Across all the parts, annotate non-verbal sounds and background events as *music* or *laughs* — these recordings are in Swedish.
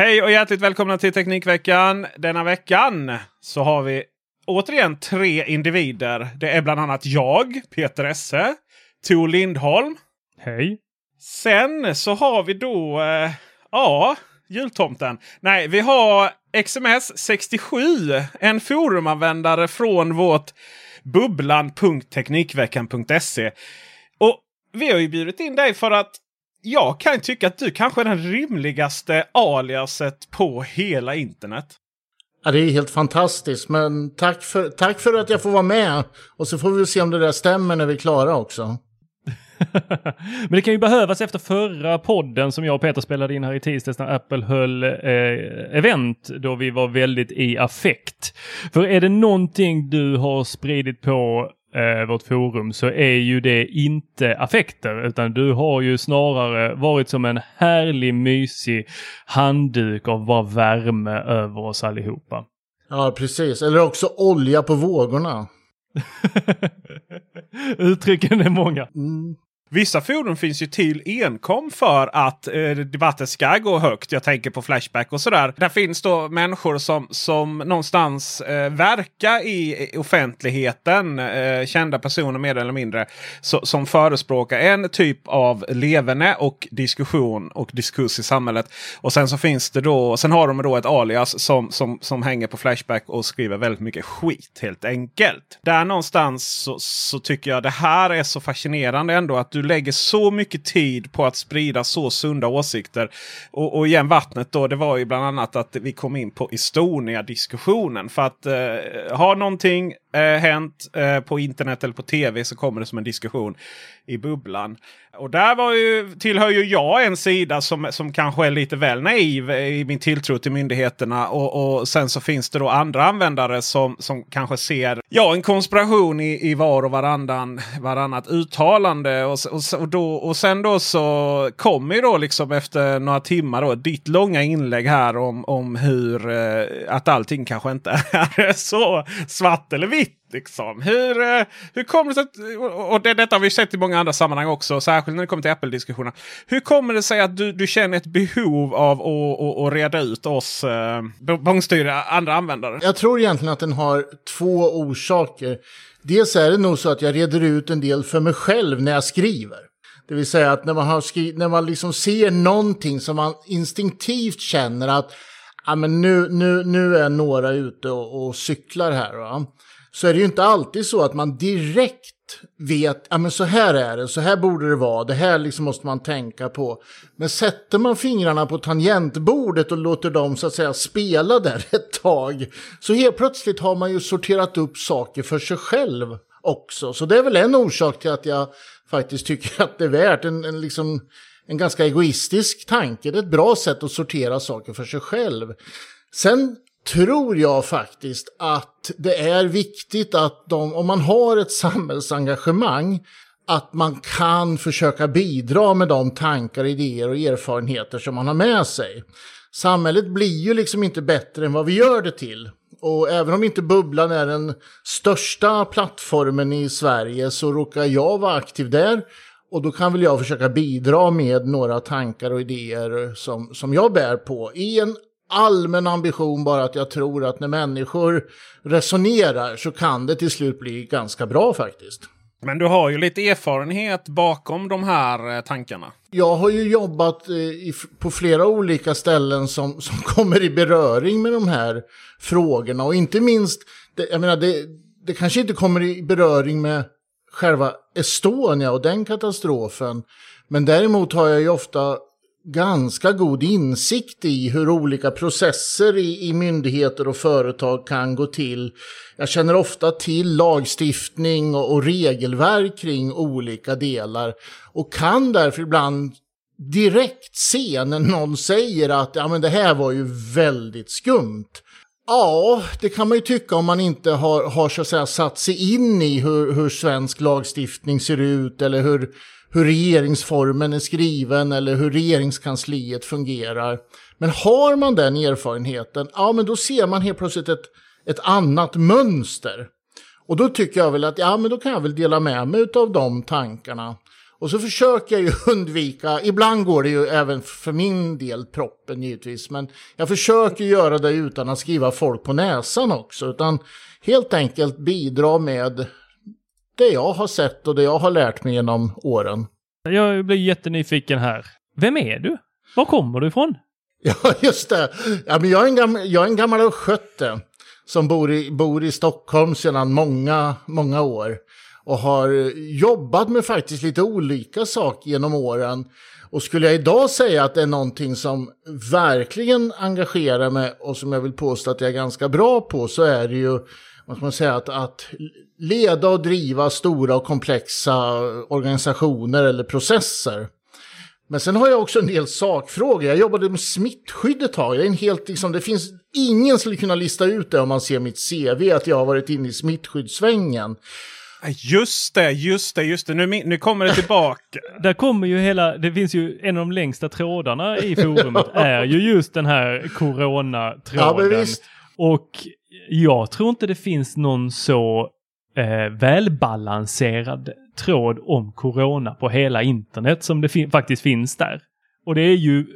Hej och hjärtligt välkomna till Teknikveckan. Denna veckan så har vi återigen tre individer. Det är bland annat jag, Peter Esse, Tor Lindholm. Hej. Sen så har vi då, eh, ja, jultomten. Nej, vi har XMS67, en forumanvändare från vårt bubblan.teknikveckan.se. Och vi har ju bjudit in dig för att jag kan tycka att du kanske är den rimligaste aliaset på hela internet. Ja, det är helt fantastiskt, men tack för, tack för att jag får vara med. Och så får vi se om det där stämmer när vi är klara också. *laughs* Men det kan ju behövas efter förra podden som jag och Peter spelade in här i tisdags när Apple höll eh, event då vi var väldigt i affekt. För är det någonting du har spridit på eh, vårt forum så är ju det inte affekter utan du har ju snarare varit som en härlig mysig handduk av bara värme över oss allihopa. Ja, precis. Eller också olja på vågorna. *laughs* Uttrycken är många. Mm. Vissa fordon finns ju till enkom för att eh, debatten ska gå högt. Jag tänker på Flashback och sådär. Där finns då människor som, som någonstans eh, verkar i offentligheten. Eh, kända personer mer eller mindre. Så, som förespråkar en typ av levande och diskussion och diskurs i samhället. Och sen så finns det då. Sen har de då ett alias som, som, som hänger på Flashback och skriver väldigt mycket skit helt enkelt. Där någonstans så, så tycker jag det här är så fascinerande ändå att du du lägger så mycket tid på att sprida så sunda åsikter. Och, och igen vattnet då, det var ju bland annat att vi kom in på Estonia-diskussionen. För att eh, ha någonting eh, hänt eh, på internet eller på tv så kommer det som en diskussion i bubblan. Och där var ju, tillhör ju jag en sida som, som kanske är lite väl naiv i min tilltro till myndigheterna. Och, och sen så finns det då andra användare som, som kanske ser ja, en konspiration i, i var och varannan, varannat uttalande. Och, och, och, då, och sen då så kommer ju då liksom efter några timmar då ditt långa inlägg här om, om hur eh, att allting kanske inte *laughs* är så svart eller vitt. Liksom. Hur, eh, hur kommer det sig att, och det, detta har vi sett i många andra sammanhang också, särskilt när det kommer till Apple-diskussioner. Hur kommer det sig att du, du känner ett behov av att, att, att reda ut oss eh, bångstyriga andra användare? Jag tror egentligen att den har två orsaker. Dels är det nog så att jag reder ut en del för mig själv när jag skriver. Det vill säga att när man, har skri- när man liksom ser någonting som man instinktivt känner att ja, men nu, nu, nu är några ute och, och cyklar här. Va? Så är det ju inte alltid så att man direkt vet, ja men så här är det, så här borde det vara, det här liksom måste man tänka på. Men sätter man fingrarna på tangentbordet och låter dem så att säga spela där *laughs* ett tag, så helt plötsligt har man ju sorterat upp saker för sig själv också. Så det är väl en orsak till att jag faktiskt tycker att det är värt en, en, liksom, en ganska egoistisk tanke. Det är ett bra sätt att sortera saker för sig själv. Sen tror jag faktiskt att det är viktigt att de, om man har ett samhällsengagemang, att man kan försöka bidra med de tankar, idéer och erfarenheter som man har med sig. Samhället blir ju liksom inte bättre än vad vi gör det till. Och även om inte Bubblan är den största plattformen i Sverige så råkar jag vara aktiv där. Och då kan väl jag försöka bidra med några tankar och idéer som, som jag bär på i en allmän ambition bara att jag tror att när människor resonerar så kan det till slut bli ganska bra faktiskt. Men du har ju lite erfarenhet bakom de här eh, tankarna. Jag har ju jobbat eh, i, på flera olika ställen som, som *laughs* kommer i beröring med de här frågorna. Och inte minst, det, jag menar, det, det kanske inte kommer i beröring med själva Estonia och den katastrofen. Men däremot har jag ju ofta ganska god insikt i hur olika processer i, i myndigheter och företag kan gå till. Jag känner ofta till lagstiftning och, och regelverk kring olika delar och kan därför ibland direkt se när någon säger att ja, men det här var ju väldigt skumt. Ja, det kan man ju tycka om man inte har, har så att säga, satt sig in i hur, hur svensk lagstiftning ser ut eller hur, hur regeringsformen är skriven eller hur regeringskansliet fungerar. Men har man den erfarenheten, ja men då ser man helt plötsligt ett, ett annat mönster. Och då tycker jag väl att ja men då kan jag väl dela med mig av de tankarna. Och så försöker jag ju *laughs* undvika, ibland går det ju även för min del proppen givetvis, men jag försöker göra det utan att skriva folk på näsan också, utan helt enkelt bidra med det jag har sett och det jag har lärt mig genom åren. Jag blir jättenyfiken här. Vem är du? Var kommer du ifrån? *laughs* Ja, just det. Ja, men jag, är en gammal, jag är en gammal östgöte som bor i, bor i Stockholm sedan många, många år och har jobbat med faktiskt lite olika saker genom åren. Och skulle jag idag säga att det är någonting som verkligen engagerar mig och som jag vill påstå att jag är ganska bra på så är det ju vad ska man säga, att, att leda och driva stora och komplexa organisationer eller processer. Men sen har jag också en del sakfrågor. Jag jobbade med smittskydd ett tag. Det, är en helt, liksom, det finns ingen skulle kunna lista ut det om man ser mitt CV, att jag har varit inne i smittskyddssvängen. Just det, just det, just det. Nu, nu kommer det tillbaka. *laughs* Där kommer ju hela, det finns ju en av de längsta trådarna i forumet *laughs* är ju just den här coronatråden. Ja, och jag tror inte det finns någon så eh, välbalanserad tråd om corona på hela internet som det fin faktiskt finns där. Och det är ju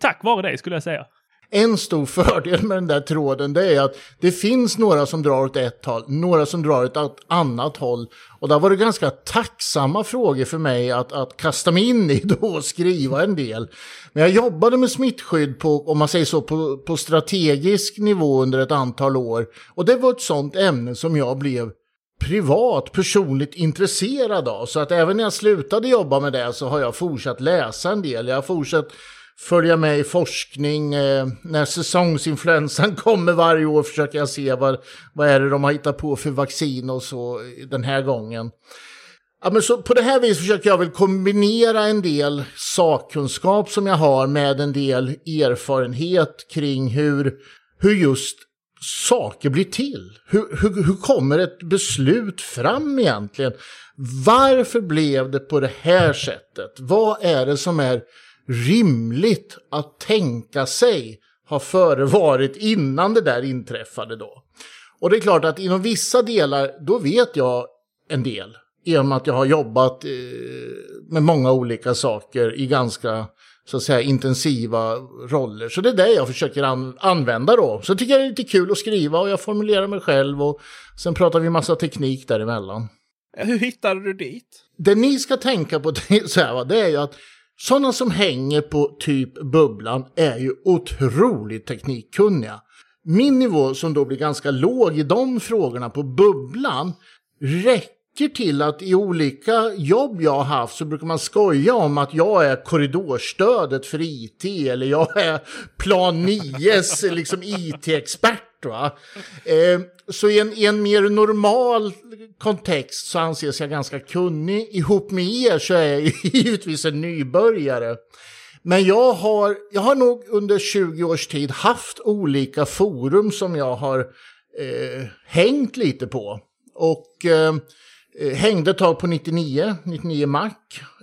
tack vare det skulle jag säga. En stor fördel med den där tråden det är att det finns några som drar åt ett håll, några som drar åt ett annat håll. Och där var det ganska tacksamma frågor för mig att, att kasta mig in i *laughs* då och skriva en del. Men jag jobbade med smittskydd på, om man säger så, på, på strategisk nivå under ett antal år. Och det var ett sånt ämne som jag blev privat, personligt intresserad av. Så att även när jag slutade jobba med det så har jag fortsatt läsa en del. Jag har fortsatt följa med i forskning. Eh, när säsongsinfluensan *laughs* kommer varje år försöker jag se vad, vad är det de har hittat på för vaccin och så den här gången. Ja, men så på det här viset försöker jag väl kombinera en del sakkunskap som jag har med en del erfarenhet kring hur, hur just saker blir till. Hur, hur, hur kommer ett beslut fram egentligen? Varför blev det på det här sättet? Vad är det som är rimligt att tänka sig har förevarit innan det där inträffade då? Och det är klart att inom vissa delar, då vet jag en del. Genom att jag har jobbat eh, med många olika saker i ganska så att säga intensiva roller. Så det är det jag försöker an använda då. Så tycker jag det är lite kul att skriva och jag formulerar mig själv och sen pratar vi massa teknik däremellan. Hur hittade du dit? Det ni ska tänka på *laughs* så här, det är ju att sådana som hänger på typ bubblan är ju otroligt teknikkunniga. Min nivå som då blir ganska låg i de frågorna på bubblan räcker till att i olika jobb jag har haft så brukar man skoja om att jag är korridorstödet för IT eller jag är plan 9s liksom IT-expert. Eh, så i en, i en mer normal kontext så anses jag ganska kunnig. Ihop med er så är jag *laughs* givetvis en nybörjare. Men jag har, jag har nog under 20 års tid haft olika forum som jag har eh, hängt lite på. Och eh, Eh, hängde ett tag på 99, 99 Mac.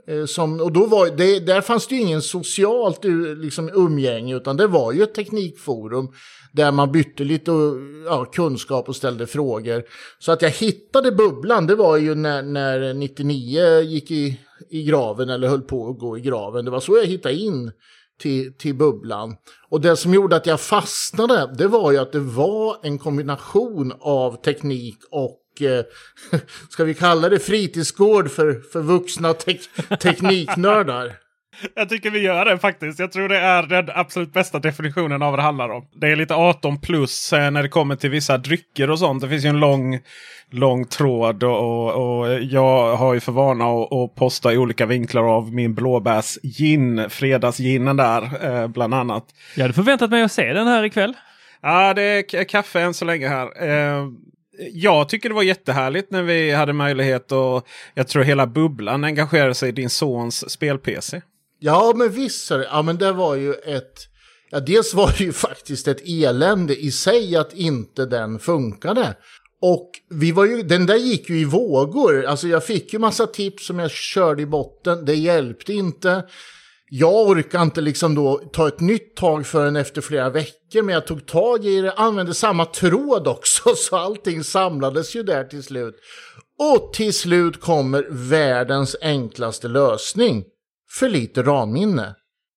Eh, som, och då var det, där fanns det ju ingen socialt eh, liksom, umgänge utan det var ju ett teknikforum där man bytte lite ja, kunskap och ställde frågor. Så att jag hittade bubblan det var ju när, när 99 gick i, i graven eller höll på att gå i graven. Det var så jag hittade in till, till bubblan. Och det som gjorde att jag fastnade det var ju att det var en kombination av teknik och eh, *laughs* ska vi kalla det fritidsgård för, för vuxna te *laughs* tekniknördar? Jag tycker vi gör det faktiskt. Jag tror det är den absolut bästa definitionen av vad det handlar om. Det är lite 18 plus eh, när det kommer till vissa drycker och sånt. Det finns ju en lång, lång tråd och, och, jag har ju för vana att, att posta i olika vinklar av min blåbärs gin, fredagsginen där eh, bland annat. Jag hade förväntat mig att se den här ikväll. Ja, det är kaffe än så länge här. Eh, jag tycker det var jättehärligt när vi hade möjlighet och jag tror hela bubblan engagerade sig i din sons spel-PC. Ja, men visst. Ja, men det var ju ett... Ja, dels var det ju *laughs* faktiskt ett elände i sig att inte den funkade. Och vi var ju, den där gick ju i vågor. Alltså jag fick ju massa tips som jag körde i botten. Det hjälpte inte. Jag orkade inte liksom då ta ett nytt tag förrän efter flera veckor, men jag tog tag i det, använde samma tråd också, *laughs* så allting samlades ju där till slut. Och till slut kommer världens enklaste lösning. För lite ramminne.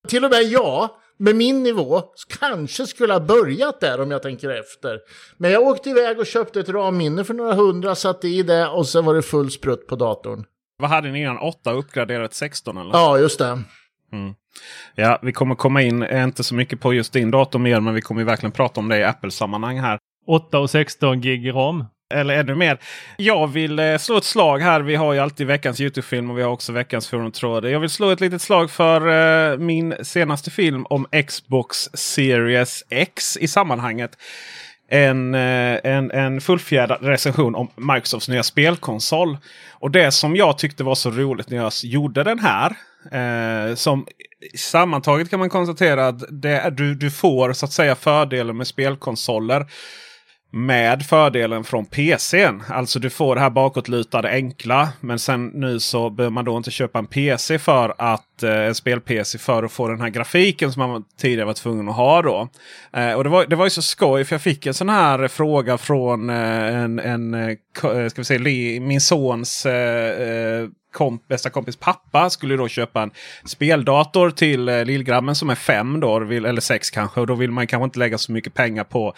Till och med jag, med min nivå, kanske skulle ha börjat där om jag tänker efter. Men jag åkte iväg och köpte ett ramminne för några hundra, satte i det och så var det full sprutt på datorn. Vad hade ni innan? 8 uppgraderat 16 eller? Ja, just det. Mm. Ja, vi kommer komma in, eh, inte så mycket på just din dator mer, men vi kommer verkligen prata om det i Apple-sammanhang här. 8 och 16 gig ram. Eller ännu mer. Jag vill eh, slå ett slag här. Vi har ju alltid veckans Youtube-film och vi har också veckans forumtråd. Jag vill slå ett litet slag för eh, min senaste film om Xbox Series X i sammanhanget. En, eh, en, en fullfjädrad recension om Microsofts nya spelkonsol. Och det som jag tyckte var så roligt när jag gjorde den här. Eh, som sammantaget kan man konstatera att det, du, du får så att säga fördelar med spelkonsoler med fördelen från PCn. Alltså du får det här bakåtlutade enkla. Men sen nu så behöver man då inte köpa en PC för att eh, en spel-PC för att få den här grafiken som man tidigare var tvungen att ha. då. Eh, och det var, det var ju så skoj för jag fick en sån här fråga från eh, en, en eh, eh, ska vi säga, min sons eh, eh, komp bästa kompis pappa skulle då köpa en speldator till eh, lillgrabben som är fem då, eller sex kanske. Och då vill man kanske inte lägga så mycket pengar på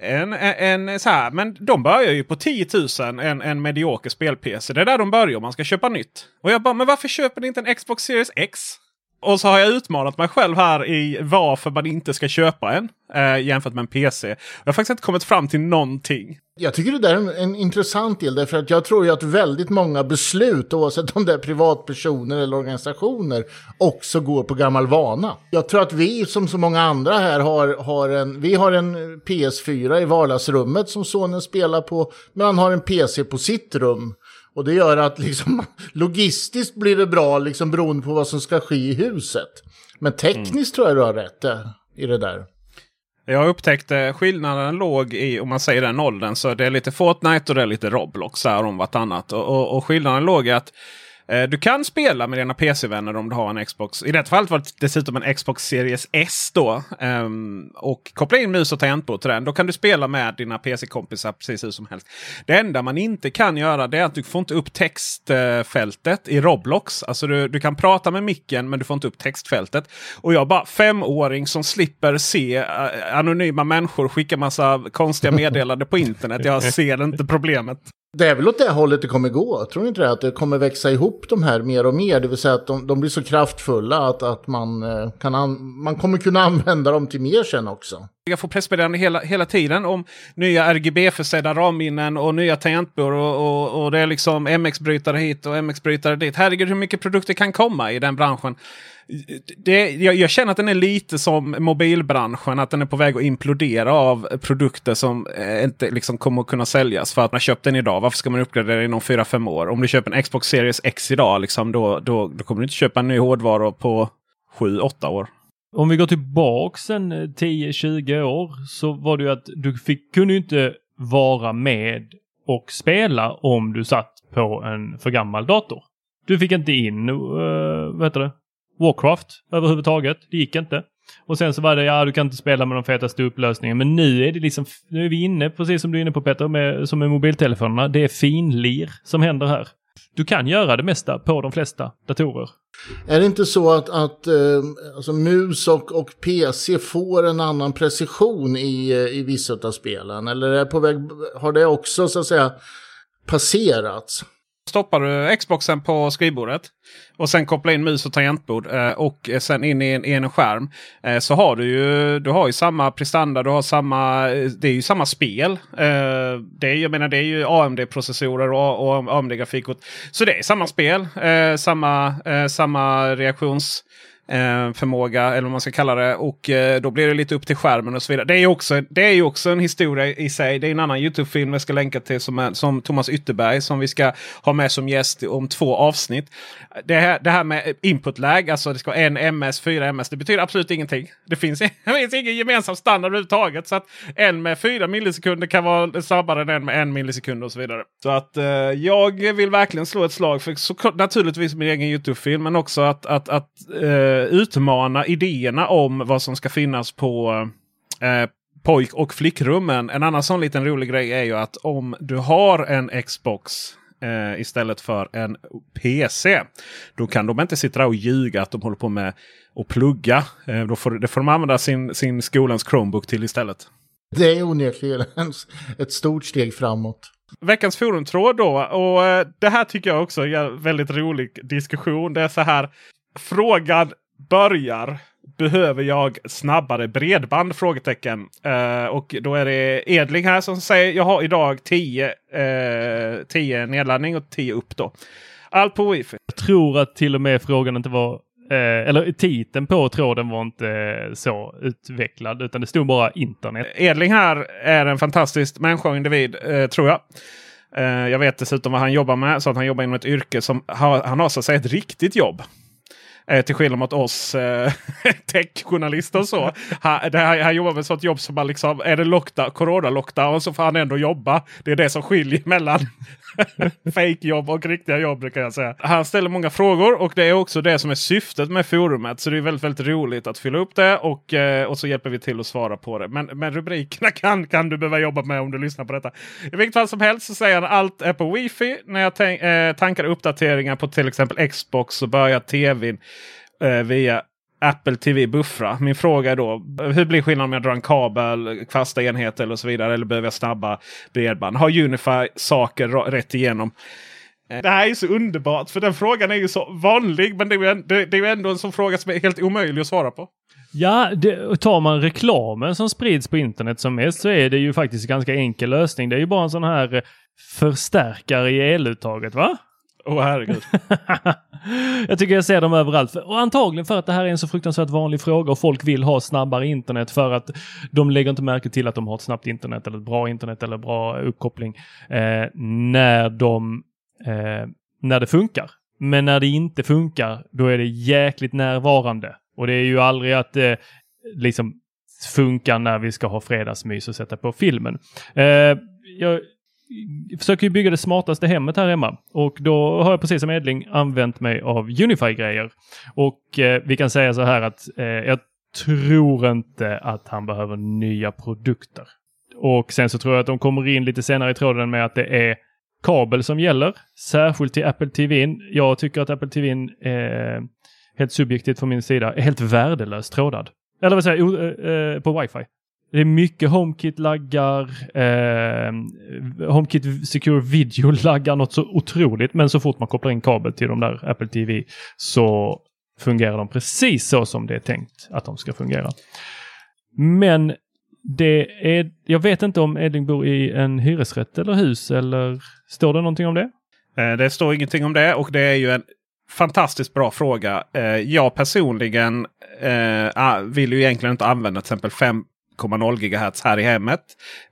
en, en, en, så här, men de börjar ju på 10 000 en, en medioker spel-PC. Det är där de börjar om man ska köpa nytt. Och jag bara, men varför köper ni inte en Xbox Series X? Och så har jag utmanat mig själv här i varför man inte ska köpa en eh, jämfört med en PC. Jag har faktiskt inte kommit fram till någonting. Jag tycker det där är en, en intressant del, därför att jag tror ju att väldigt många beslut, oavsett om det är privatpersoner eller organisationer, också går på gammal vana. Jag tror att vi, som så många andra här, har, har en, vi har en PS4 i vardagsrummet som sonen spelar på, men han har en PC på sitt rum. Och det gör att liksom, *laughs* logistiskt blir det bra liksom, beroende på vad som ska ske i huset. Men tekniskt mm. tror jag du har rätt där, i det där. Jag upptäckte skillnaden låg i, om man säger den åldern, så det är lite Fortnite och det är lite Roblox här om vartannat. Och, och, och skillnaden låg i att Eh, du kan spela med dina PC-vänner om du har en Xbox. I detta fallet var det dessutom en Xbox Series S då. Ehm, och koppla in mus och tangentbord till den. Då kan du spela med dina PC-kompisar precis hur som helst. Det enda man inte kan göra det är att du får inte upp textfältet i Roblox. Alltså du, du kan prata med micken men du får inte upp textfältet. Och jag bara femåring som slipper se eh, anonyma människor skicka massa konstiga meddelanden på internet. Jag ser inte problemet. Det är väl åt det hållet det kommer gå. Tror ni inte det? Att det kommer växa ihop de här mer och mer. Det vill säga att de, de blir så kraftfulla att, att man, eh, kan an, man kommer kunna *laughs* använda dem till mer sen också. Jag får pressmeddelanden hela, hela tiden om nya RGB-försedda ramminnen och nya tangentbord. Och, och, och, det är liksom MX-brytare hit och MX-brytare dit. Herregud hur mycket produkter kan komma i den branschen det, jag, jag, känner att den är lite som mobilbranschen. Att den är på väg att implodera av produkter som eh, inte liksom kommer att kunna säljas. För att man köpt den idag. Varför ska man uppgradera inom 4-5 år? Om du köper en Xbox Series X idag, liksom, då, då, då kommer du inte köpa en ny hårdvara på 7-8 år. Om vi går tillbaks en eh, 10-20 år så var det ju att du fick, kunde inte vara med och spela om du satt på en för gammal dator. Du fick inte in, uh, vad heter det, Warcraft överhuvudtaget. Det gick inte. Och sen så var det, ja du kan inte spela med de fetaste upplösningen. Men nu är det liksom, nu är vi inne, precis som du är inne på Petter, med, som med mobiltelefonerna. Det är finlir som händer här. Du kan göra det mesta på de flesta datorer. Är det inte så att, att eh, alltså mus och, och PC får en annan precision i, eh, i vissa av spelen? Eller är på väg, har det också så att säga passerats? Stoppar du Xboxen på skrivbordet och sen kopplar in mus och tangentbord eh, och sen in i en, i en skärm. Eh, så har du ju, du har ju samma prestanda, du har samma, eh, det är ju samma spel. Det är, jag menar det är ju AMD-processorer och, och AMD-grafikkort. Så det är samma spel, samma, samma reaktions Eh, förmåga eller vad man ska kalla det. Och eh, då blir det lite upp till skärmen och så vidare. Det är ju också, det är ju också en historia i sig. Det är en annan Youtube-film jag ska länka till som, är, som Thomas Ytterberg som vi ska ha med som gäst om två avsnitt. Det här, det här med input-lag, alltså det ska vara en ms, fyra ms. Det betyder absolut ingenting. Det finns, *laughs* det finns ingen gemensam standard överhuvudtaget. Så att en med fyra millisekunder kan vara snabbare än en med en millisekund och så vidare. Så att eh, jag vill verkligen slå ett slag för så, naturligtvis min egen Youtube-film. Men också att, att, att eh, utmana idéerna om vad som ska finnas på eh, pojk och flickrummen. En annan sån liten rolig grej är ju att om du har en Xbox eh, istället för en PC. Då kan de inte sitta där och ljuga att de håller på med att plugga. Eh, då får, det får de använda sin, sin skolans Chromebook till istället. Det är onekligen ett stort steg framåt. Veckans forumtråd då. Och eh, det här tycker jag också är en väldigt rolig diskussion. Det är så här. Frågan börjar. Behöver jag snabbare bredband? Frågetecken. Uh, och då är det Edling här som säger jag har idag 10 uh, 10 nedladdning och 10 upp då. Allt på wifi. Jag tror att till och med frågan inte var eh, eller titeln på tråden var inte så utvecklad utan det stod bara internet. Edling här är en fantastisk människa och individ eh, tror jag. Eh, jag vet dessutom vad han jobbar med. Så att han jobbar inom ett yrke som han har så att säga ett riktigt jobb. Eh, till skillnad mot oss eh, *laughs* techjournalister och så. Han, här, han jobbar med ett sånt jobb som man liksom, är det lockdown, corona-lockdown så får han ändå jobba. Det är det som skiljer mellan *laughs* Fake-jobb och riktiga jobb brukar jag säga. Han ställer många frågor och det är också det som är syftet med forumet. Så det är väldigt, väldigt roligt att fylla upp det och, eh, och så hjälper vi till att svara på det. Men, men rubrikerna *laughs* kan, kan du behöva jobba med om du lyssnar på detta. I vilket fall som helst så säger han allt är på wifi. När jag tänk, eh, tankar uppdateringar på till exempel Xbox så börjar tvn eh, via Apple TV buffra. Min fråga är då hur blir skillnaden om jag drar en kabel, fasta enheter och så vidare. Eller behöver jag snabba bredband? Har Unify saker rätt igenom? Eh, det här är ju så underbart för den frågan är ju så vanlig. Men det är ju, det, det är ju ändå en sån fråga som är helt omöjlig att svara på. Ja, det, tar man reklamen som sprids på internet som mest så är det ju faktiskt en ganska enkel lösning. Det är ju bara en sån här eh, förstärkare i eluttaget va? Åh oh, herregud. *laughs* jag tycker jag ser dem överallt. Och antagligen för att det här är en så fruktansvärt vanlig fråga och folk vill ha snabbare internet för att de lägger inte märke till att de har ett snabbt internet eller ett bra internet eller bra uppkoppling eh, när, de, eh, när det funkar. Men när det inte funkar, då är det jäkligt närvarande. Och det är ju aldrig att det eh, liksom funkar när vi ska ha fredagsmys och sätta på filmen. Eh, jag försöker ju bygga det smartaste hemmet här hemma och då har jag precis som Edling använt mig av Unify-grejer. Och eh, vi kan säga så här att eh, jag tror inte att han behöver nya produkter. Och sen så tror jag att de kommer in lite senare i tråden med att det är kabel som gäller, särskilt till Apple TV. Jag tycker att Apple TV, eh, helt subjektivt från min sida, är helt värdelöst trådad. Eller vad säger jag, eh, eh, på wifi. Det är mycket HomeKit-laggar. Eh, HomeKit Secure Video laggar något så otroligt. Men så fort man kopplar in kabel till de där Apple TV så fungerar de precis så som det är tänkt att de ska fungera. Men det är, jag vet inte om Edling bor i en hyresrätt eller hus eller står det någonting om det? Eh, det står ingenting om det och det är ju en fantastiskt bra fråga. Eh, jag personligen eh, ah, vill ju egentligen inte använda till exempel 5 1,0 GHz här i hemmet.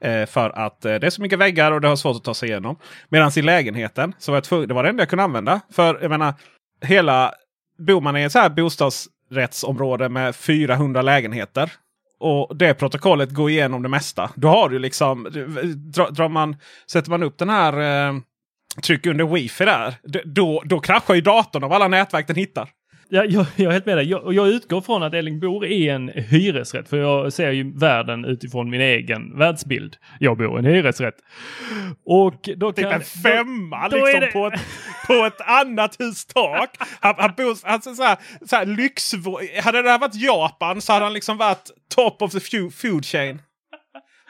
Eh, för att eh, det är så mycket väggar och det har svårt att ta sig igenom. Medan i lägenheten så var jag tvungen, det var det enda jag kunde använda. För jag menar, hela, bor man i ett så här bostadsrättsområde med 400 lägenheter. Och det protokollet går igenom det mesta. Då har du liksom, eh, drar, drar man, sätter man upp den här eh, tryck under wifi där. Då, då kraschar ju datorn av alla nätverk den hittar. Ja, jag, jag är helt med dig. Jag, jag utgår från att Elling bor i en hyresrätt. För jag ser ju världen utifrån min egen världsbild. Jag bor i en hyresrätt. Och då typ kan... Typ en femma då, liksom det... på, ett, på ett annat hus tak. Han, han bor, alltså så här, så här lyx... Hade det här varit Japan så hade han liksom varit top of the food chain.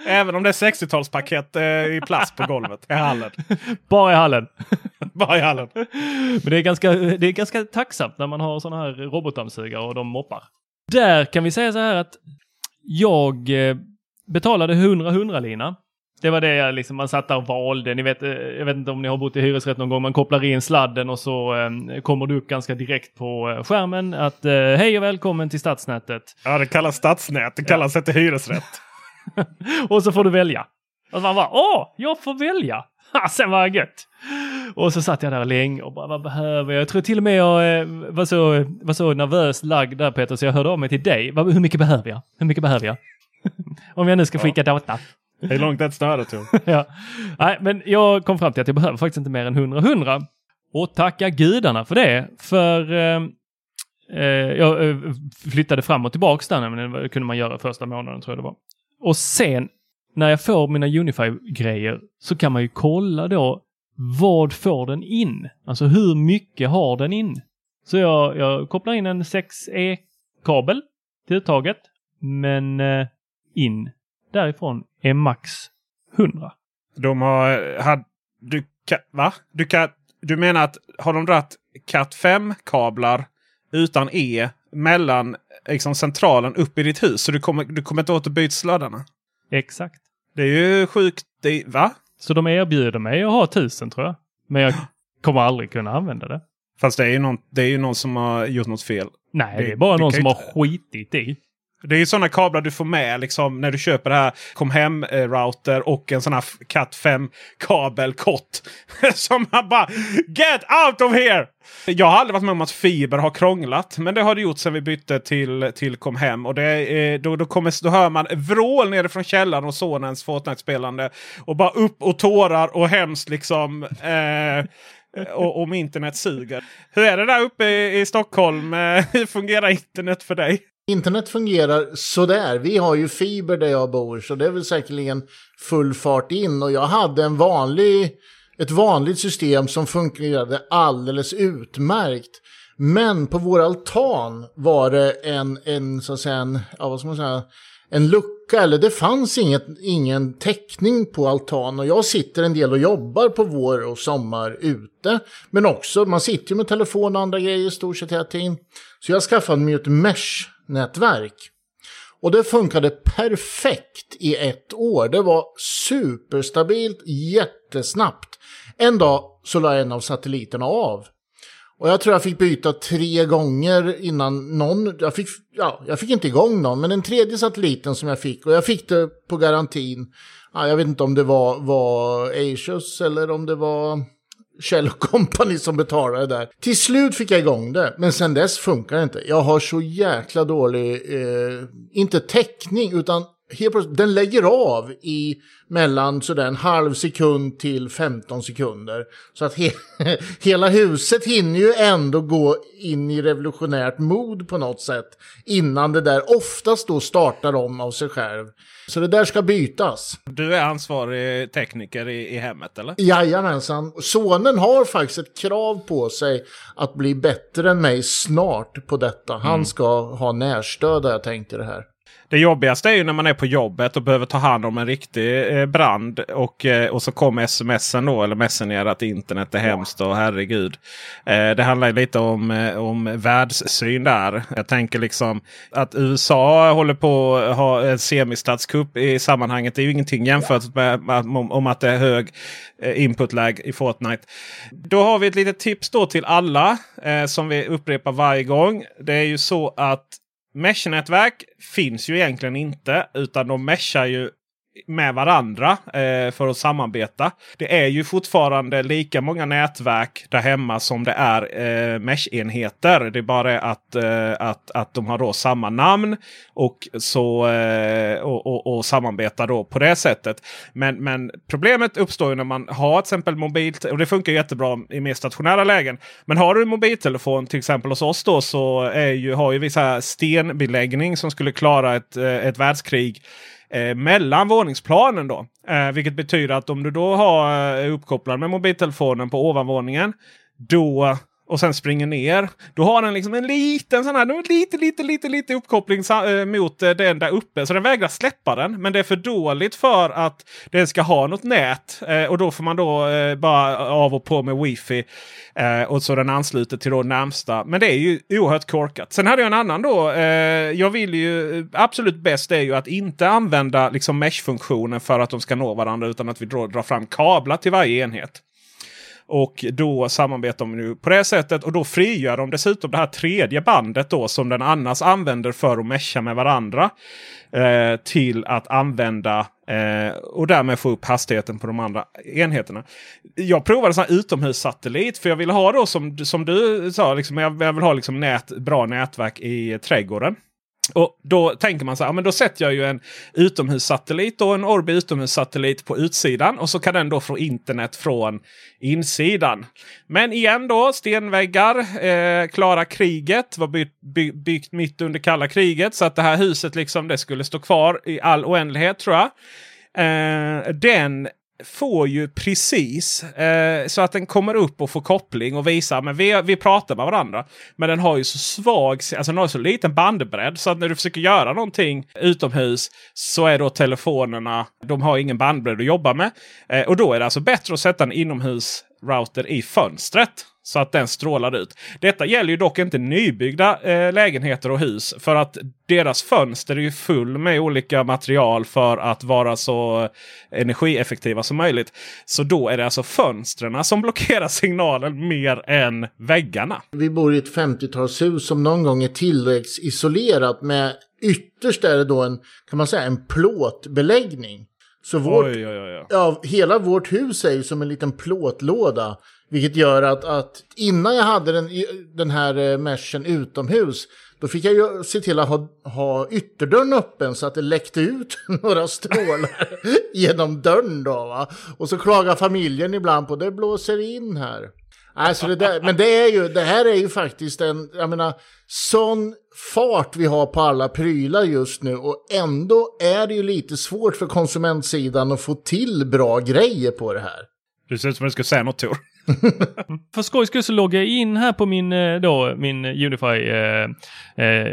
Även om det är 60-talspaket eh, i plast på golvet i hallen. *laughs* Bara i hallen. *laughs* Bara i hallen. Men det är, ganska, det är ganska tacksamt när man har sådana här robotdammsugare och de moppar. Där kan vi säga så här att jag eh, betalade 100 100 lina Det var det jag liksom, man satt där och valde. Ni vet, eh, jag vet inte om ni har bott i hyresrätt någon gång. Man kopplar in sladden och så eh, kommer det upp ganska direkt på eh, skärmen att eh, hej och välkommen till stadsnätet. Ja, det kallas stadsnät. Det kallas inte hyresrätt. *laughs* och så får du välja. Och man bara, åh, jag får välja! Ha, *laughs* sen var det gött! Och så satt jag där länge och bara, vad behöver jag? Jag tror till och med jag eh, var, så, var så nervöst lagd där Peter, så jag hörde av mig till dig. Hur mycket behöver jag? Hur mycket behöver jag? *laughs* Om jag nu ska skicka data. Hur långt ett snöre tog? ja. Nej, men jag kom fram till att jag behöver faktiskt inte mer än 100-100. Och tacka gudarna för det. För eh, eh, jag eh, flyttade fram och tillbaks där, men det kunde man göra första månaden tror jag det var. Och sen när jag får mina Unify-grejer så kan man ju kolla då vad får den in? Alltså hur mycket har den in? Så jag, jag kopplar in en 6E-kabel till uttaget, men eh, in därifrån är max 100. De har... Had, du, ka- va? Du, du menar att har de dragit Cat 5-kablar utan E mellan liksom, centralen upp i ditt hus? Så du kommer, du kommer inte åt att byta sladdarna? Exakt. Det är ju sjukt. Det, va? Så de erbjuder mig att ha 1000 tror jag. Men jag kommer aldrig kunna använda det. Fast det är ju någon, det är ju någon som har gjort något fel. Nej, det, Det- är bara det någon som ju har skitit i. Det är ju sådana kablar du får med liksom, när du köper det här kom hem-router eh, och en sån här Cat 5-kabel kort. *laughs* som man bara Get out of here! Jag har aldrig varit med om att fiber har krånglat. Men det har det gjort sedan vi bytte till, till kom hem. Och det eh, då, då, kommer, då hör man vrål nere från källaren och sonens Fortnite-spelande. Och bara upp och tårar och hemskt liksom. Eh, och om internet suger. Hur är det där uppe i, i Stockholm? Eh, *laughs* hur fungerar internet för dig? Internet fungerar sådär. Vi har ju fiber där jag bor så det är väl säkerligen full fart in. Och jag hade en vanlig, ett vanligt system som fungerade alldeles utmärkt. Men på vår altan var det en, en så att säga, en, ja, vad ska man säga, en lucka, eller det fanns inget, ingen täckning på altan. Och jag sitter en del och jobbar på vår och sommar ute. Men också, man sitter ju med telefon och andra grejer i stort sett hela tiden. Så jag skaffade mig ett mesh nätverk. Och det funkade perfekt i ett år. Det var superstabilt, jättesnabbt. En dag så la en av satelliterna av. Och jag tror jag fick byta tre gånger innan någon, jag fick, ja, jag fick inte igång någon, men den tredje satelliten som jag fick, och jag fick det på garantin, ja, jag vet inte om det var, var Asius eller om det var Shell Company som betalade där. Till slut fick jag igång det, men sen dess funkar det inte. Jag har så jäkla dålig, eh, inte täckning, utan helt plötsligt, den lägger av i mellan sådär en halv sekund till 15 sekunder. Så att he *laughs* hela huset hinner ju ändå gå in i revolutionärt mod på något sätt innan det där oftast då startar om av sig själv. Så det där ska bytas. Du är ansvarig tekniker i, i hemmet eller? Jajamensan. Sonen har faktiskt ett krav på sig att bli bättre än mig snart på detta. Han ska ha närstöd har jag tänkt i det här. Det jobbigaste är ju när man är på jobbet och behöver ta hand om en riktig eh, brand. Och, eh, och så kommer smsen då, eller messenger att internet är hemskt och herregud. Eh, det handlar ju lite om, eh, om världssyn där. Jag tänker liksom att USA håller på att ha en semistatskupp i sammanhanget. Det är ju ingenting jämfört med, med om, om att det är hög eh, inputlag i Fortnite. Då har vi ett litet tips då till alla eh, som vi upprepar varje gång. Det är ju så att Mesh-nätverk finns ju egentligen inte. Utan de meshar ju med varandra eh, för att samarbeta. Det är ju fortfarande lika många nätverk där hemma som det är eh, mesh-enheter. Det är bara det att, eh, att, att de har då samma namn och, så, eh, och, och, och samarbetar då på det sättet. Men, men problemet uppstår ju när man har till exempel mobilt och det funkar jättebra i mer stationära lägen. Men har du en mobiltelefon till exempel hos oss då så är ju, har ju vissa stenbeläggning som skulle klara ett, eh, ett världskrig eh, mellan våningsplanen. Då. Eh, vilket betyder att om du då har eh, uppkopplad med mobiltelefonen på ovanvåningen. Då och sen springer ner. Då har den liksom en liten sån här, lite, lite, lite, lite uppkoppling eh, mot eh, den där uppe. Så den vägrar släppa den. Men det är för dåligt för att den ska ha något nät. Eh, och då får man då bara av och på med wifi. Och så den ansluter till då närmsta. Men det är ju oerhört korkat. Sen hade jag en annan då. Jag vill ju absolut bäst är ju att inte använda liksom mesh-funktionen för att de ska nå varandra. Utan att vi drar fram kablar till varje enhet. Och då samarbetar de nu på det sättet. Och då frigör de dessutom det här tredje bandet då som den annars använder för att mesha med varandra. Eh, till att använda eh, och därmed få upp hastigheten på de andra enheterna. Jag provade sån här utomhussatellit för jag ville ha då som, som du sa, liksom, jag, jag vill ha liksom nät, bra nätverk i trädgården. Och Då tänker man så här, men då sätter jag ju en utomhussatellit och en Orbi utomhussatellit på utsidan. Och så kan den då få internet från insidan. Men igen då, stenväggar. Eh, klara kriget. Var byggt, by, byggt mitt under kalla kriget. Så att det här huset liksom det skulle stå kvar i all oändlighet tror jag. Eh, den får ju precis eh, så att den kommer upp och får koppling och visar men vi, vi pratar med varandra. Men den har ju så svag, alltså den har så liten bandbredd så att när du försöker göra någonting utomhus så är då telefonerna, de har ingen bandbredd att jobba med. Eh, och då är det alltså bättre att sätta en inomhusrouter i fönstret. Så att den strålar ut. Detta gäller ju dock inte nybyggda eh, lägenheter och hus. För att deras fönster är ju full med olika material för att vara så energieffektiva som möjligt. Så då är det alltså fönstren som blockerar signalen mer än väggarna. Vi bor i ett 50-talshus som någon gång är tillväxtisolerat med ytterst är det då en, kan man säga, en plåtbeläggning. Så vårt, oj, oj, oj. Ja, hela vårt hus är ju som en liten plåtlåda vilket gör att, att innan jag hade den, den här eh, meshen utomhus, då fick jag ju se till att ha, ha ytterdörren öppen så att det läckte ut *laughs* några strålar *laughs* genom dörren. Då, va? Och så klagar familjen ibland på det blåser in här. Alltså det där, men det, är ju, det här är ju faktiskt en, jag menar, sån fart vi har på alla prylar just nu och ändå är det ju lite svårt för konsumentsidan att få till bra grejer på det här. Du ser ut som att du ska säga något Tor. *laughs* För skojs skull så loggar jag in här på min, eh, då, min Unify eh, eh,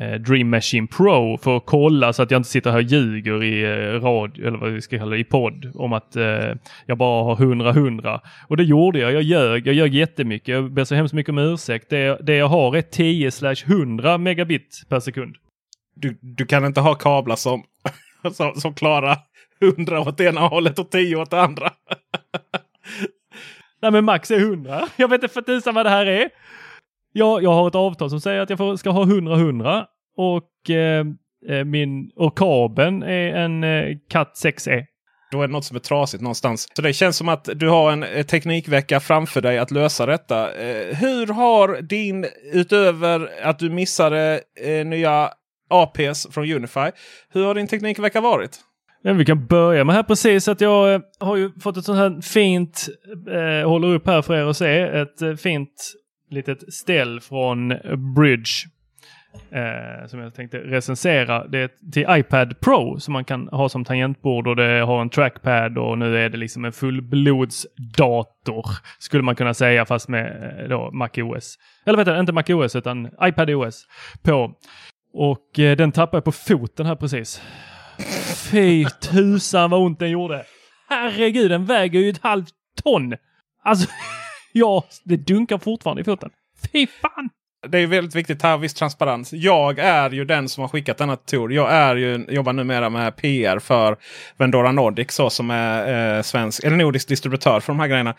eh, Dream Machine Pro för att kolla så att jag inte sitter här och ljuger i eh, radio, eller vad vi ska kalla det, i podd om att eh, jag bara har 100-100. Och det gjorde jag. Jag ljög. Jag ljög jättemycket. Jag ber så hemskt mycket om ursäkt. Det, det jag har är 10 100 megabit per sekund. Du, du kan inte ha kablar som, *laughs* som, som klarar 100 åt ena hållet och 10 åt det andra. *laughs* Nej men max är 100. *laughs* Jag vet inte för tusan vad det här är. Jag, jag har ett avtal som säger att jag får, ska ha 100-100 och, eh, eh, min, och kabeln är en eh, Cat 6E. Då är det något som är trasigt någonstans. Så det känns som att du har en eh, teknikvecka framför dig att lösa detta. Eh, hur har din, utöver att du missade eh, nya APs från Unify, hur har din teknikvecka varit? Ja, vi kan börja med här precis att jag eh, har ju fått ett sånt här fint, eh, håller upp här för er att se, ett eh, fint litet ställ från Bridge. Eh, som jag tänkte recensera. Det är till iPad Pro som man kan ha som tangentbord och det har en trackpad och nu är det liksom en fullblodsdator skulle man kunna säga fast med eh, då Mac OS. Eller vet du, inte Mac OS utan iPad OS på. Och eh, den tappade jag på foten här precis. Fy tusan vad ont den gjorde. Herregud, den väger ju ett halvt ton. Alltså, *laughs* ja, det dunkar fortfarande i foten. Fy fan! Det är väldigt viktigt här, viss transparens. Jag är ju den som har skickat denna Tor. Jag är ju, jobbar numera med PR för Vendora Nordic så som är eh, svensk, eller nordisk distributör för de här grejerna.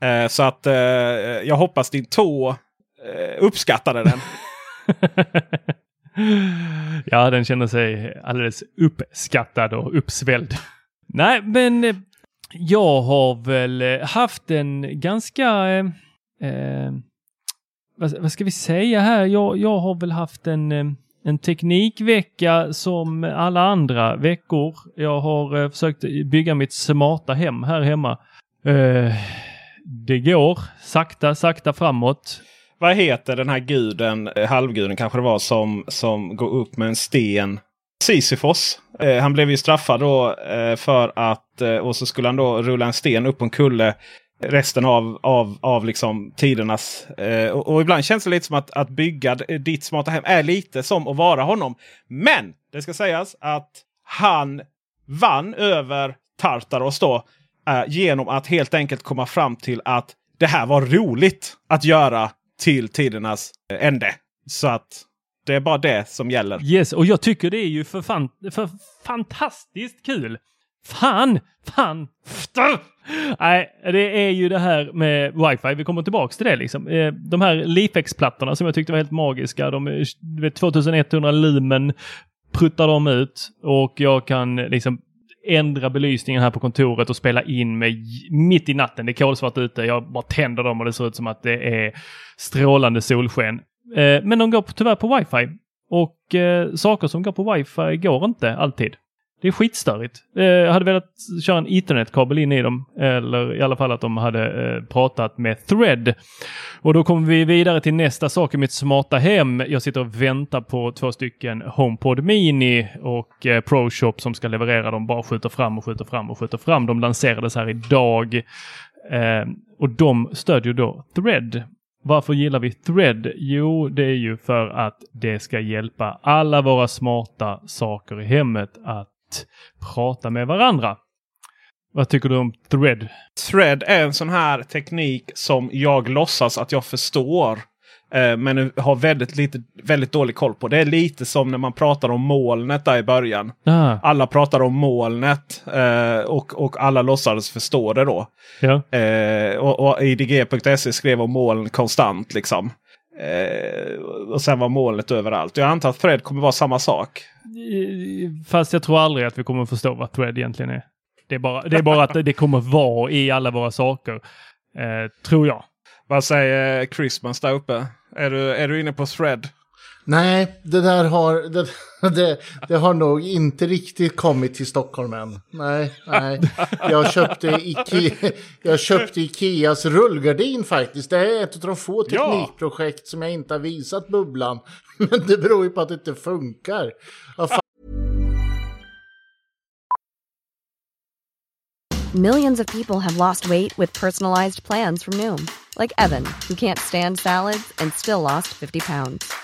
Eh, så att eh, jag hoppas din tå eh, uppskattade den. *laughs* ja, den känner sig alldeles uppskattad och uppsvälld. Nej, men eh, jag har väl eh, haft en ganska... Eh, eh, vad, vad, ska vi säga här? Jag, jag har väl haft en, en teknikvecka som alla andra veckor. Jag har eh, försökt bygga mitt smarta hem här hemma. Eh, det går sakta, sakta framåt vad heter den här guden, eh, halvguden kanske det var, som, som går upp med en sten? Sisyfos. Eh, han blev ju straffad då eh, för att, eh, och så skulle han då rulla en sten upp på en kulle resten av, av, av liksom tidernas. Eh, och, och, ibland känns det lite som att, att bygga eh, ditt smarta hem är lite som att vara honom. Men det ska sägas att han vann över Tartaros då. Eh, genom att helt enkelt komma fram till att det här var roligt att göra till tidernas eh, ände. Så att det är bara det som gäller. Yes, och jag tycker det är ju för, fan, för fantastiskt kul. Fan! Fan! Nej, det är ju det här med wifi. Vi kommer tillbaks till det liksom. Eh, de här Leafex-plattorna som jag tyckte var helt magiska. De är 2100 lumen pruttar de ut och jag kan liksom ändra belysningen här på kontoret och spela in med mitt i natten. Det är kolsvart ute. Jag bara tänder dem och det ser ut som att det är strålande solsken. Eh, men de går tyvärr på wifi och eh, saker som går på wifi går inte alltid. Det är skitstörigt. Eh, jag hade velat köra en ethernet-kabel in i dem. Eller i alla fall att de hade eh, pratat med Thread. Och då kommer vi vidare till nästa sak i mitt smarta hem. Jag sitter och väntar på två stycken HomePod Mini och eh, ProShop som ska leverera dem. Bara skjuter fram och skjuter fram och skjuter fram. De lanserades här idag. Eh, och de stödjer då Thread. Varför gillar vi Thread? Jo, det är ju för att det ska hjälpa alla våra smarta saker i hemmet att prata med varandra. Vad tycker du om Thread? Thread är en sån här teknik som jag låtsas att jag förstår. Eh, men har väldigt, lite, väldigt dålig koll på. Det är lite som när man pratar om molnet där i början. Ah. Alla pratar om molnet eh, och, och alla låtsades förstå det då. Ja. Eh, och, och IDG.se skrev om moln konstant. liksom. Eh, och sen var molnet överallt. Jag antar att Thread kommer vara samma sak. Fast jag tror aldrig att vi kommer förstå vad Thread egentligen är. Det är bara, det är bara att det kommer vara i alla våra saker. Eh, tror jag. Vad säger Christmas där uppe? Är du, är du inne på Thread? Nej, det där har, det, *laughs* det, det, har nog inte riktigt kommit till Stockholm än. Nej, nej. Jag köpte, Ikea, *laughs* jag köpte Ikeas rullgardin faktiskt. Det är ett av de få teknikprojekt ja. som jag inte har visat Bubblan. *laughs* Men det beror ju på att det inte funkar. Millions of people have lost weight with personalized plans from Noom. Like Evan, who can't stand salads and still lost 50 pounds.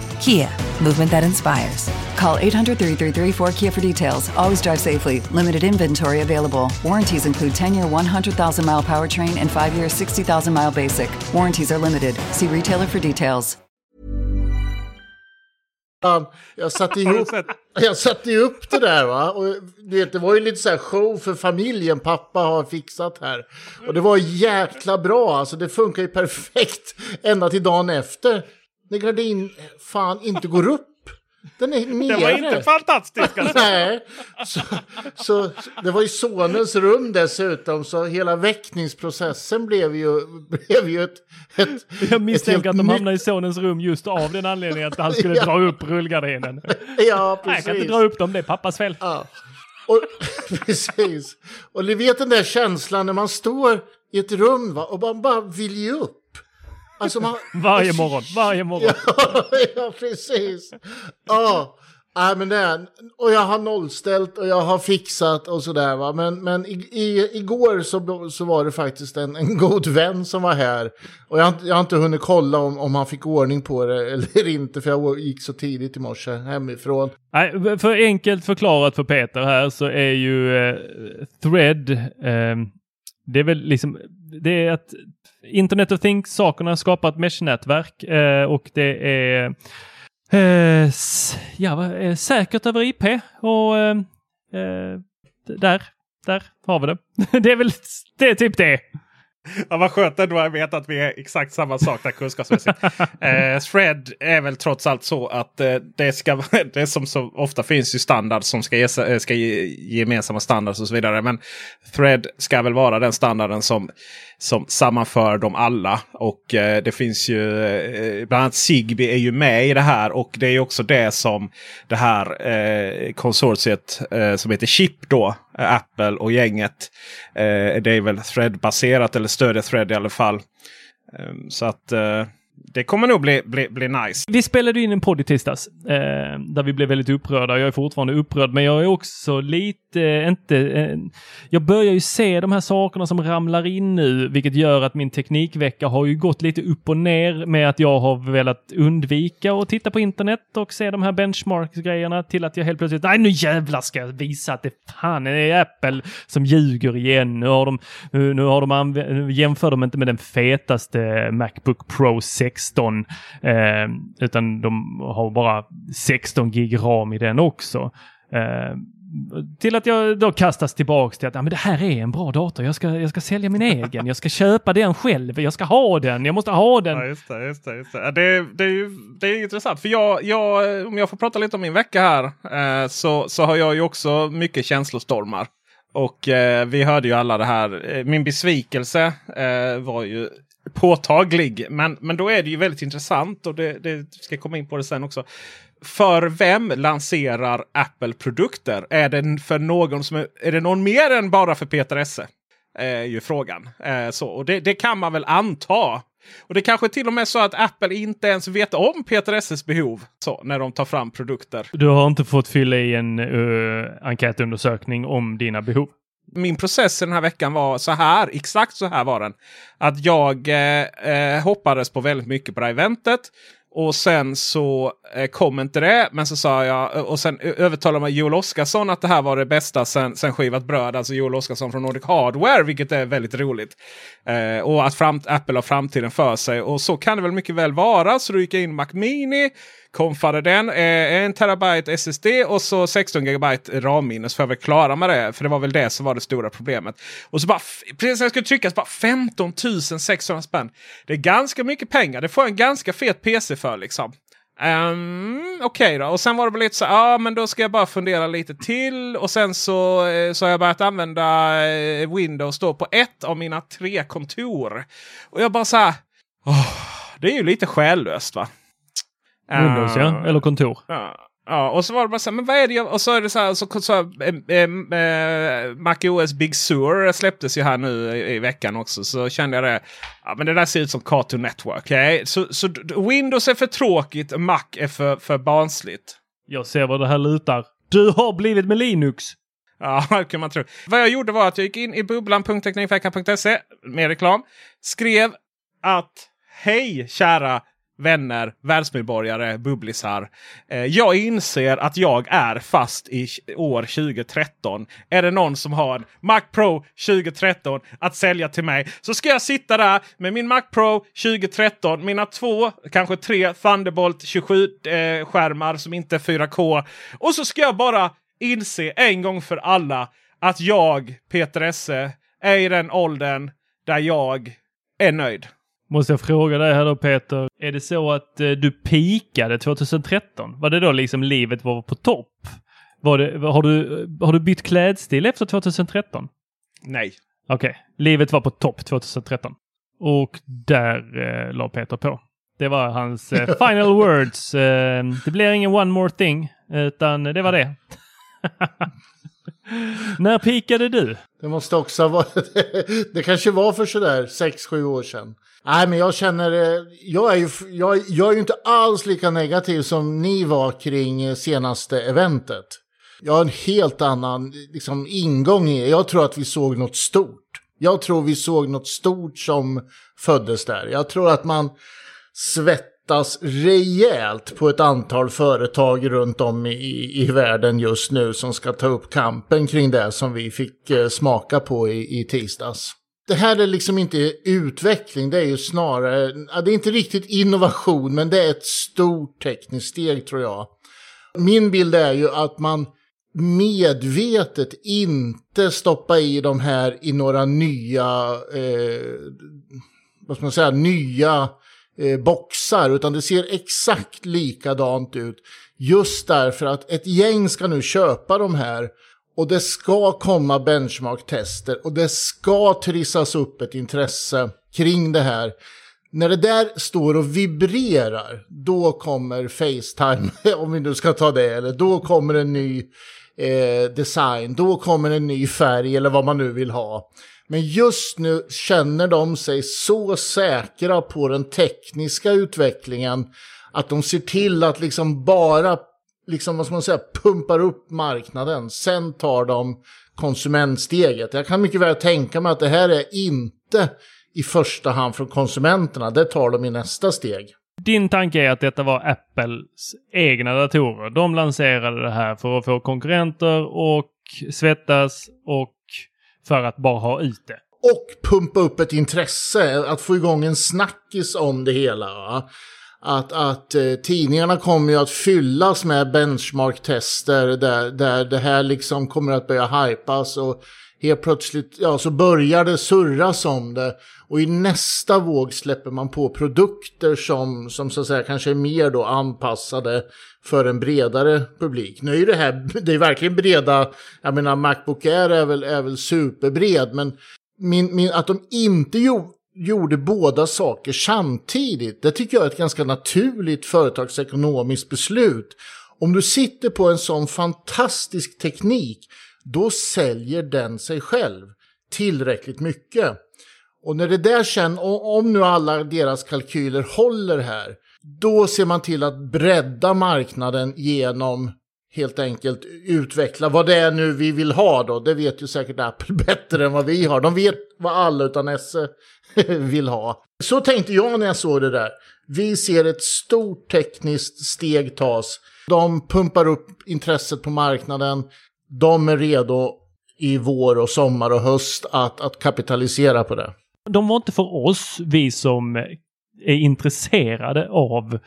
Kia, movement that inspires. Call 800 333 4KIA for details. Always drive safely. Limited inventory available. Warranties include 10 year 100,000 mile powertrain and 5 year 60,000 mile basic. Warranties are limited. See retailer for details. Um, jag satte ihop, *laughs* jag satte upp det där va. Och det, det var ju lite så här show för familjen pappa har fixat här. Och det var jäkla bra alltså. Det funkar ju perfekt ända till dagen efter. När gardin fan inte går upp. Den är nere. Det var inte fantastiskt alltså. Nej, så, så det var i sonens rum dessutom, så hela väckningsprocessen blev ju, blev ju ett, ett... Jag misstänker att de hamnade i sonens rum just av den anledningen att han skulle Ja. dra upp rullgardinen. Ja, Nej, jag kan precis. inte dra upp dem, det är pappas fel. Ja. Och, *laughs* precis. Och ni vet den där känslan när man står i ett rum va, och man bara vill ge upp. Alltså man... Varje morgon, varje morgon. Ja, *laughs* ja precis. Ja, Nej, men det är, och jag har nollställt och jag har fixat och sådär va. Men, men i, i, igår så, så var det faktiskt en, en god vän som var här. Och jag, jag har inte hunnit kolla om, om han fick ordning på det *laughs* eller inte. För jag gick så tidigt i morse hemifrån. Nej, för enkelt förklarat för Peter här så är ju eh, Thread, eh, det är väl liksom, det är att Internet of Things-sakerna skapar ett mesh-nätverk eh, och det är eh, ja, eh, säkert över IP och eh, eh där, där har vi det. *laughs* det är väl, det är typ det. Ja, vad skönt ändå att veta att vi är exakt samma sak där kunskapsmässigt. *laughs* eh, thread är väl trots allt så att eh, det ska *laughs* det som så ofta finns ju standard som ska ge, eh, ska ge gemensamma standards och så vidare. Men thread ska väl vara den standarden som, som sammanför dem alla. Och eh, det finns ju eh, bland annat Zigbee är ju med i det här och det är ju också det som det här eh, konsortiet eh, som heter Chip då, eh, Apple och gänget. Eh, det är väl thread-baserat eller stödjer thread i alla fall. Eh, så att eh, det kommer nog bli, bli, bli nice. Vi spelade in en podd i tisdags eh, där vi blev väldigt upprörda. Jag är fortfarande upprörd, men jag är också lite, inte... Eh, jag börjar ju se de här sakerna som ramlar in nu, vilket gör att min teknikvecka har ju gått lite upp och ner med att jag har velat undvika att titta på internet och se de här benchmarks-grejerna till att jag helt plötsligt, nej nu jävlar ska jag visa att det fan är Apple som ljuger igen. Nu har de, nu, har de anv- jämför de inte med den fetaste Macbook Pro 16, eh, utan de har bara 16 gig ram i den också. Eh, till att jag då kastas tillbaks till att ja, men det här är en bra dator. Jag ska, jag ska sälja min egen. Jag ska köpa den själv. Jag ska ha den. Jag måste ha den. Ja, just det. Just det, just det. Det, det, är ju, det är intressant. För jag, jag, om jag får prata lite om min vecka här. Eh, så, så har jag ju också mycket känslostormar. Och eh, vi hörde ju alla det här. Eh, min besvikelse eh, var ju påtaglig. Men, men då är det ju väldigt intressant. Och det, det ska jag komma in på det sen också. För vem lanserar Apple produkter? Är det för någon som är, är det någon mer än bara för Peter Esse? Är ju frågan. Eh, så, och det, det kan man väl anta. Och det kanske till och med är så att Apple inte ens vet om Peter Esses behov så, när de tar fram produkter. Du har inte fått fylla i en uh, enkätundersökning om dina behov. Min process den här veckan var så här. Exakt så här var den. Att jag eh, eh, hoppades på väldigt mycket på det här eventet. Och sen så eh, kom inte det. Men så sa jag och sen övertalade man Joel Oscarsson att det här var det bästa sen, sen skivat bröd. Alltså Joel Oscarsson från Nordic Hardware. Vilket är väldigt roligt. Eh, och att fram, Apple har framtiden för sig. Och så kan det väl mycket väl vara. Så då gick jag in Mac Mini. Konfade den. Eh, en terabyte SSD och så 16 gigabyte RAM-minne. Så får jag väl klara med det. För det var väl det som var det stora problemet. Och så bara, precis när jag skulle trycka så bara 15 600 spänn. Det är ganska mycket pengar. Det får jag en ganska fet PC för liksom. Um, Okej då, och sen var det väl lite så ja men då ska jag bara fundera lite till. Och sen så, eh, så har jag börjat använda eh, Windows då på ett av mina tre kontor. Och jag bara så här, det är ju lite själlöst va? Windows Eh, ja, eller kontor. Ja, ja, och så var det bara så här, men vad är det jag... Och så är det så här, så, så, eh, eh, eh, Mac OS Big Sur släpptes ju här nu i, i veckan också. Så kände jag det. Ja, men det där ser ut som Cartoon Network. Okay? Så, så Windows är för tråkigt, Mac är för, för barnsligt. Jag ser vad det här lutar. Du har blivit med Linux! Ja, *laughs* det kan man tro. Vad jag gjorde var att jag gick in i bubblan.teknikveckan.se med reklam. Skrev att hej kära vänner, världsmedborgare, bubblisar. Eh, jag inser att jag är fast i år 2013. Är det någon som har en Mac Pro 2013 att sälja till mig så ska jag sitta där med min Mac Pro 2013, mina två, kanske tre Thunderbolt 27 eh, skärmar som inte är 4K. Och så ska jag bara inse en gång för alla att jag, Peter Esse, är i den åldern där jag är nöjd. Måste jag fråga dig här då Peter, är det så att eh, du pikade 2013? Var det då liksom livet var på topp? Var det, har, du, har du bytt klädstil efter 2013? Nej. Okej, okay. livet var på topp 2013. Och där eh, la Peter på. Det var hans eh, *laughs* final words. Eh, det blir ingen one more thing, utan det var det. *laughs* När pikade du? Det måste också ha varit, *laughs* det kanske var för sådär 6-7 år sedan. Nej, men jag känner, eh, jag är, ju, jag, jag är ju inte alls lika negativ som ni var kring eh, senaste eventet. Jag har en helt annan liksom, ingång i Jag tror att vi såg något stort. Jag tror vi såg något stort som föddes där. Jag tror att man svettas rejält på ett antal företag runt om i, i världen just nu som ska ta upp kampen kring det som vi fick eh, smaka på i, i tisdags. Det här är liksom inte utveckling, det är ju snarare, det är inte riktigt innovation, men det är ett stort tekniskt steg tror jag. Min bild är ju att man medvetet inte stoppa i de här i några nya, eh, vad ska man säga, nya eh, boxar, utan det ser exakt likadant ut. Just därför att ett gäng ska nu köpa de här och det ska komma benchmark-tester och det ska trissas upp ett intresse kring det här. När det där står och vibrerar, då kommer Facetime, *laughs* om vi nu ska ta det, eller då kommer en ny eh, design, då kommer en ny färg eller vad man nu vill ha. Men just nu känner de sig så säkra på den tekniska utvecklingen att de ser till att liksom bara liksom, vad ska man säga, pumpar upp marknaden. Sen tar de konsumentsteget. Jag kan mycket väl tänka mig att det här är inte i första hand från konsumenterna. Det tar de i nästa steg. Din tanke är att detta var Apples egna datorer. De lanserade det här för att få konkurrenter och svettas och för att bara ha ut det. Och pumpa upp ett intresse, att få igång en snackis om det hela. Va? Att, att eh, tidningarna kommer ju att fyllas med benchmark-tester där, där det här liksom kommer att börja hypas och helt plötsligt ja, så börjar det surras om det. Och i nästa våg släpper man på produkter som, som så att säga kanske är mer då anpassade för en bredare publik. Nu är det här, *laughs* det är verkligen breda, jag menar Macbook Air är väl, är väl superbred, men min, min, att de inte gjorde gjorde båda saker samtidigt. Det tycker jag är ett ganska naturligt företagsekonomiskt beslut. Om du sitter på en sån fantastisk teknik, då säljer den sig själv tillräckligt mycket. Och när det där sen, om nu alla deras kalkyler håller här, då ser man till att bredda marknaden genom helt enkelt utveckla vad det är nu vi vill ha då. Det vet ju säkert Apple *laughs* bättre än vad vi har. De vet vad alla utan S *laughs* vill ha. Så tänkte jag när jag såg det där. Vi ser ett stort tekniskt steg tas. De pumpar upp intresset på marknaden. De är redo i vår och sommar och höst att, att kapitalisera på det. De var inte för oss, vi som är intresserade av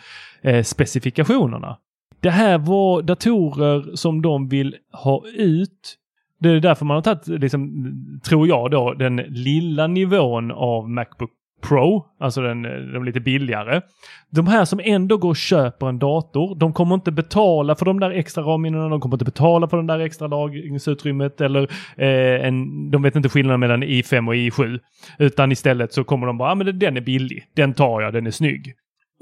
eh, specifikationerna. Det här var datorer som de vill ha ut. Det är därför man har tagit, liksom, tror jag då, den lilla nivån av Macbook Pro, alltså den, de lite billigare. De här som ändå går och köper en dator, de kommer inte betala för de där extra ramminnena, de kommer inte betala för den där extra lagringsutrymmet eller eh, en, de vet inte skillnaden mellan i5 och i7. Utan istället så kommer de bara, ah, men den är billig, den tar jag, den är snygg.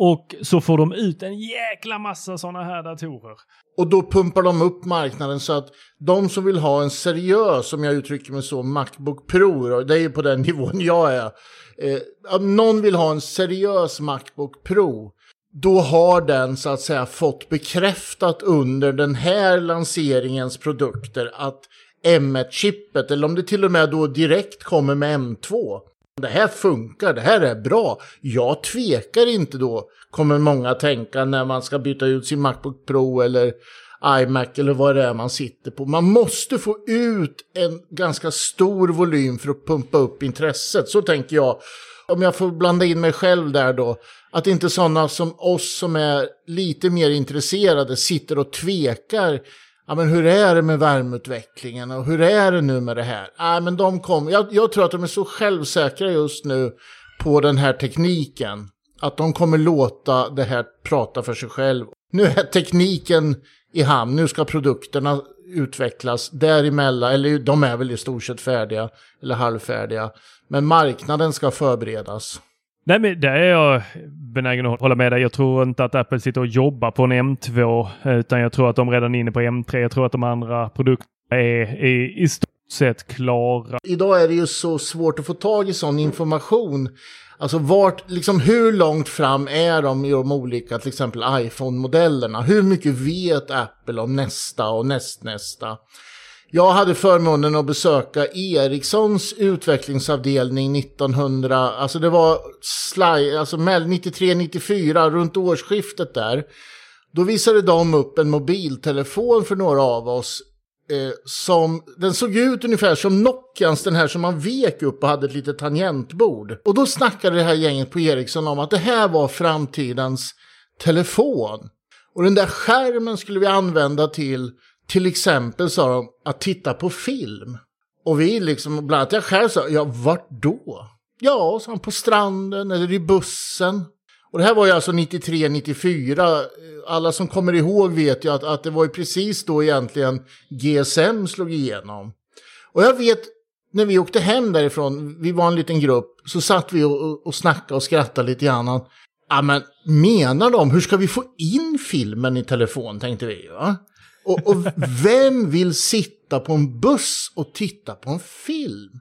Och så får de ut en jäkla massa sådana här datorer. Och då pumpar de upp marknaden så att de som vill ha en seriös, om jag uttrycker mig så, Macbook Pro, det är ju på den *laughs* nivån jag är. Eh, om någon vill ha en seriös Macbook Pro, då har den så att säga fått bekräftat under den här lanseringens produkter att M1-chippet, eller om det till och med då direkt kommer med M2, det här funkar, det här är bra. Jag tvekar inte då, kommer många tänka när man ska byta ut sin Macbook Pro eller iMac eller vad det är man sitter på. Man måste få ut en ganska stor volym för att pumpa upp intresset. Så tänker jag. Om jag får blanda in mig själv där då. Att inte sådana som oss som är lite mer intresserade sitter och tvekar ja, men hur är det med värmeutvecklingen och hur är det nu med det här? Ja, men de kom, jag, jag tror att de är så självsäkra just nu på den här tekniken. Att de kommer låta det här prata för sig själv. Nu är tekniken i hamn, nu ska produkterna utvecklas däremellan, eller de är väl i stort sett färdiga, eller halvfärdiga. Men marknaden ska förberedas. Nej, men det är jag benägen att hålla med dig. Jag tror inte att Apple sitter och jobbar på en M2, utan jag tror att de redan är inne på M3. Jag tror att de andra produkterna är, är i stort sett klara. Idag är det ju så svårt att få tag i sån information. Alltså vart, liksom hur långt fram är de i de olika, till exempel iPhone-modellerna? Hur mycket vet Apple om nästa och nästnästa? Jag hade förmånen att besöka Ericssons utvecklingsavdelning 1900, alltså det var slide, alltså 93-94, runt årsskiftet där. Då visade de upp en mobiltelefon för några av oss. Eh, som, den såg ut ungefär som Nokians, den här som man vek upp och hade ett litet tangentbord. Och då snackade det här gänget på Ericsson om att det här var framtidens telefon. Och den där skärmen skulle vi använda till till exempel sa de att titta på film. Och vi liksom, bland annat jag själv sa, ja vart då? Ja, sa han, på stranden eller i bussen. Och det här var ju alltså 93, 94. Alla som kommer ihåg vet ju att, att det var ju precis då egentligen GSM slog igenom. Och jag vet, när vi åkte hem därifrån, vi var en liten grupp, så satt vi och, och snackade och skrattade lite grann. Ja men menar de, hur ska vi få in filmen i telefon tänkte vi va? Och, och vem vill sitta på en buss och titta på en film?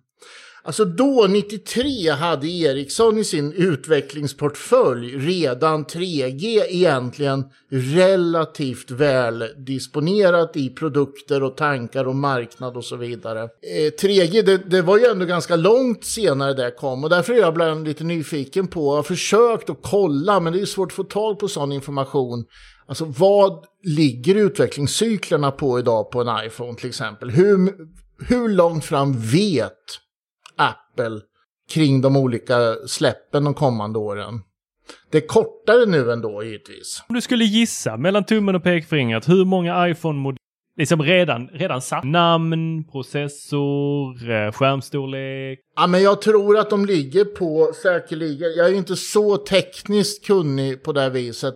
Alltså då, 93, hade Ericsson i sin utvecklingsportfölj redan 3G egentligen relativt väl disponerat i produkter och tankar och marknad och så vidare. Eh, 3G, det, det, var ju ändå ganska långt senare det kom och därför är jag bland lite nyfiken på, jag har försökt att kolla men det är svårt att få tag på sån information. Alltså vad ligger utvecklingscyklerna på idag på en iPhone till exempel? Hur, hur långt fram vet Apple kring de olika släppen de kommande åren? Det är kortare nu ändå givetvis. Om du skulle gissa mellan tummen och pekfingret, hur många iPhone-modeller liksom redan, redan satt. Namn, processor, eh, skärmstorlek. Ja, men jag tror att de ligger på säkerligen. Jag är inte så tekniskt kunnig på det viset.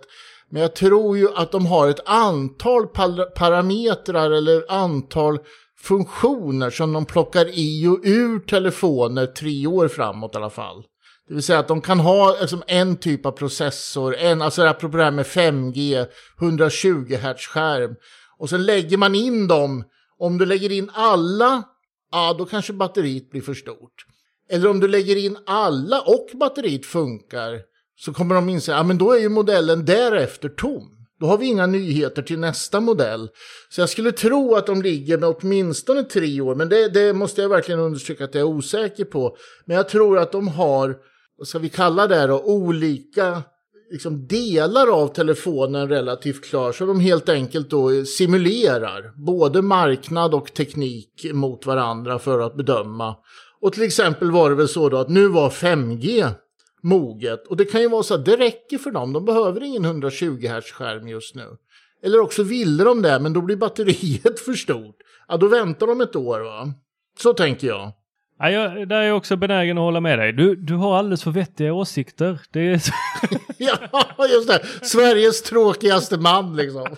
Men jag tror ju att de har ett antal parametrar eller antal funktioner som de plockar i och ur telefoner tre år framåt i alla fall. Det vill säga att de kan ha liksom, en typ av processor, en, alltså apropå det här med 5G, 120 Hz skärm. Och sen lägger man in dem, om du lägger in alla, ja då kanske batteriet blir för stort. Eller om du lägger in alla och batteriet funkar, så kommer de inse att ja, då är ju modellen därefter tom. Då har vi inga nyheter till nästa modell. Så jag skulle tro att de ligger med åtminstone tre år, men det, det måste jag verkligen understryka att jag är osäker på. Men jag tror att de har, vad ska vi kalla det då, olika liksom, delar av telefonen relativt klar. Så de helt enkelt då simulerar både marknad och teknik mot varandra för att bedöma. Och till exempel var det väl så då att nu var 5G moget. Och det kan ju vara så att det räcker för dem. De behöver ingen 120 Hz skärm just nu. Eller också ville de det, men då blir batteriet *laughs* för stort. Ja, då väntar de ett år va. Så tänker jag. Ja, jag, där är jag också benägen att hålla med dig. Du, du har alldeles för vettiga åsikter. Det är... *laughs* ja, just det. Sveriges tråkigaste man liksom.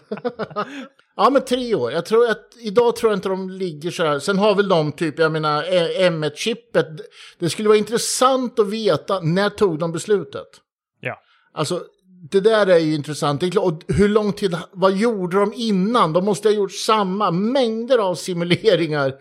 ja, men tre år. Jag tror att idag tror jag inte de ligger så här. Sen har väl de typ, jag menar M1-chippet. Det skulle vara intressant att veta när tog de beslutet? Ja. Alltså, det där är ju intressant. Det är klart, och hur lång tid, vad gjorde de innan? De måste ha gjort samma mängder av simuleringar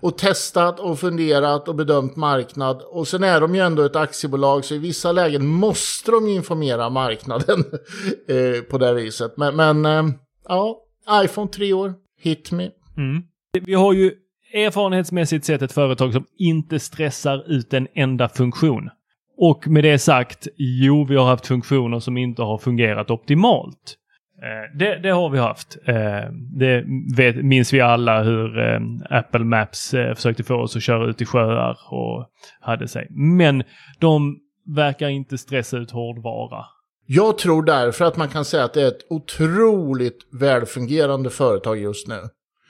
och testat och funderat och bedömt marknad. Och sen är de ju ändå ett aktiebolag så i vissa lägen måste de informera marknaden *laughs* eh, på det viset. Men, men eh, ja, iPhone 3 år, hit me. Mm. Vi har ju erfarenhetsmässigt sett ett företag som inte stressar ut en enda funktion. Och med det sagt, jo, vi har haft funktioner som inte har fungerat optimalt. Eh, det, det, har vi haft. Eh, det vet, minns vi alla hur eh, Apple Maps försökte få oss att köra ut i sjöar och hade sig. Men de verkar inte stressa ut hårdvara. Jag tror därför att man kan säga att det är ett otroligt välfungerande företag just nu.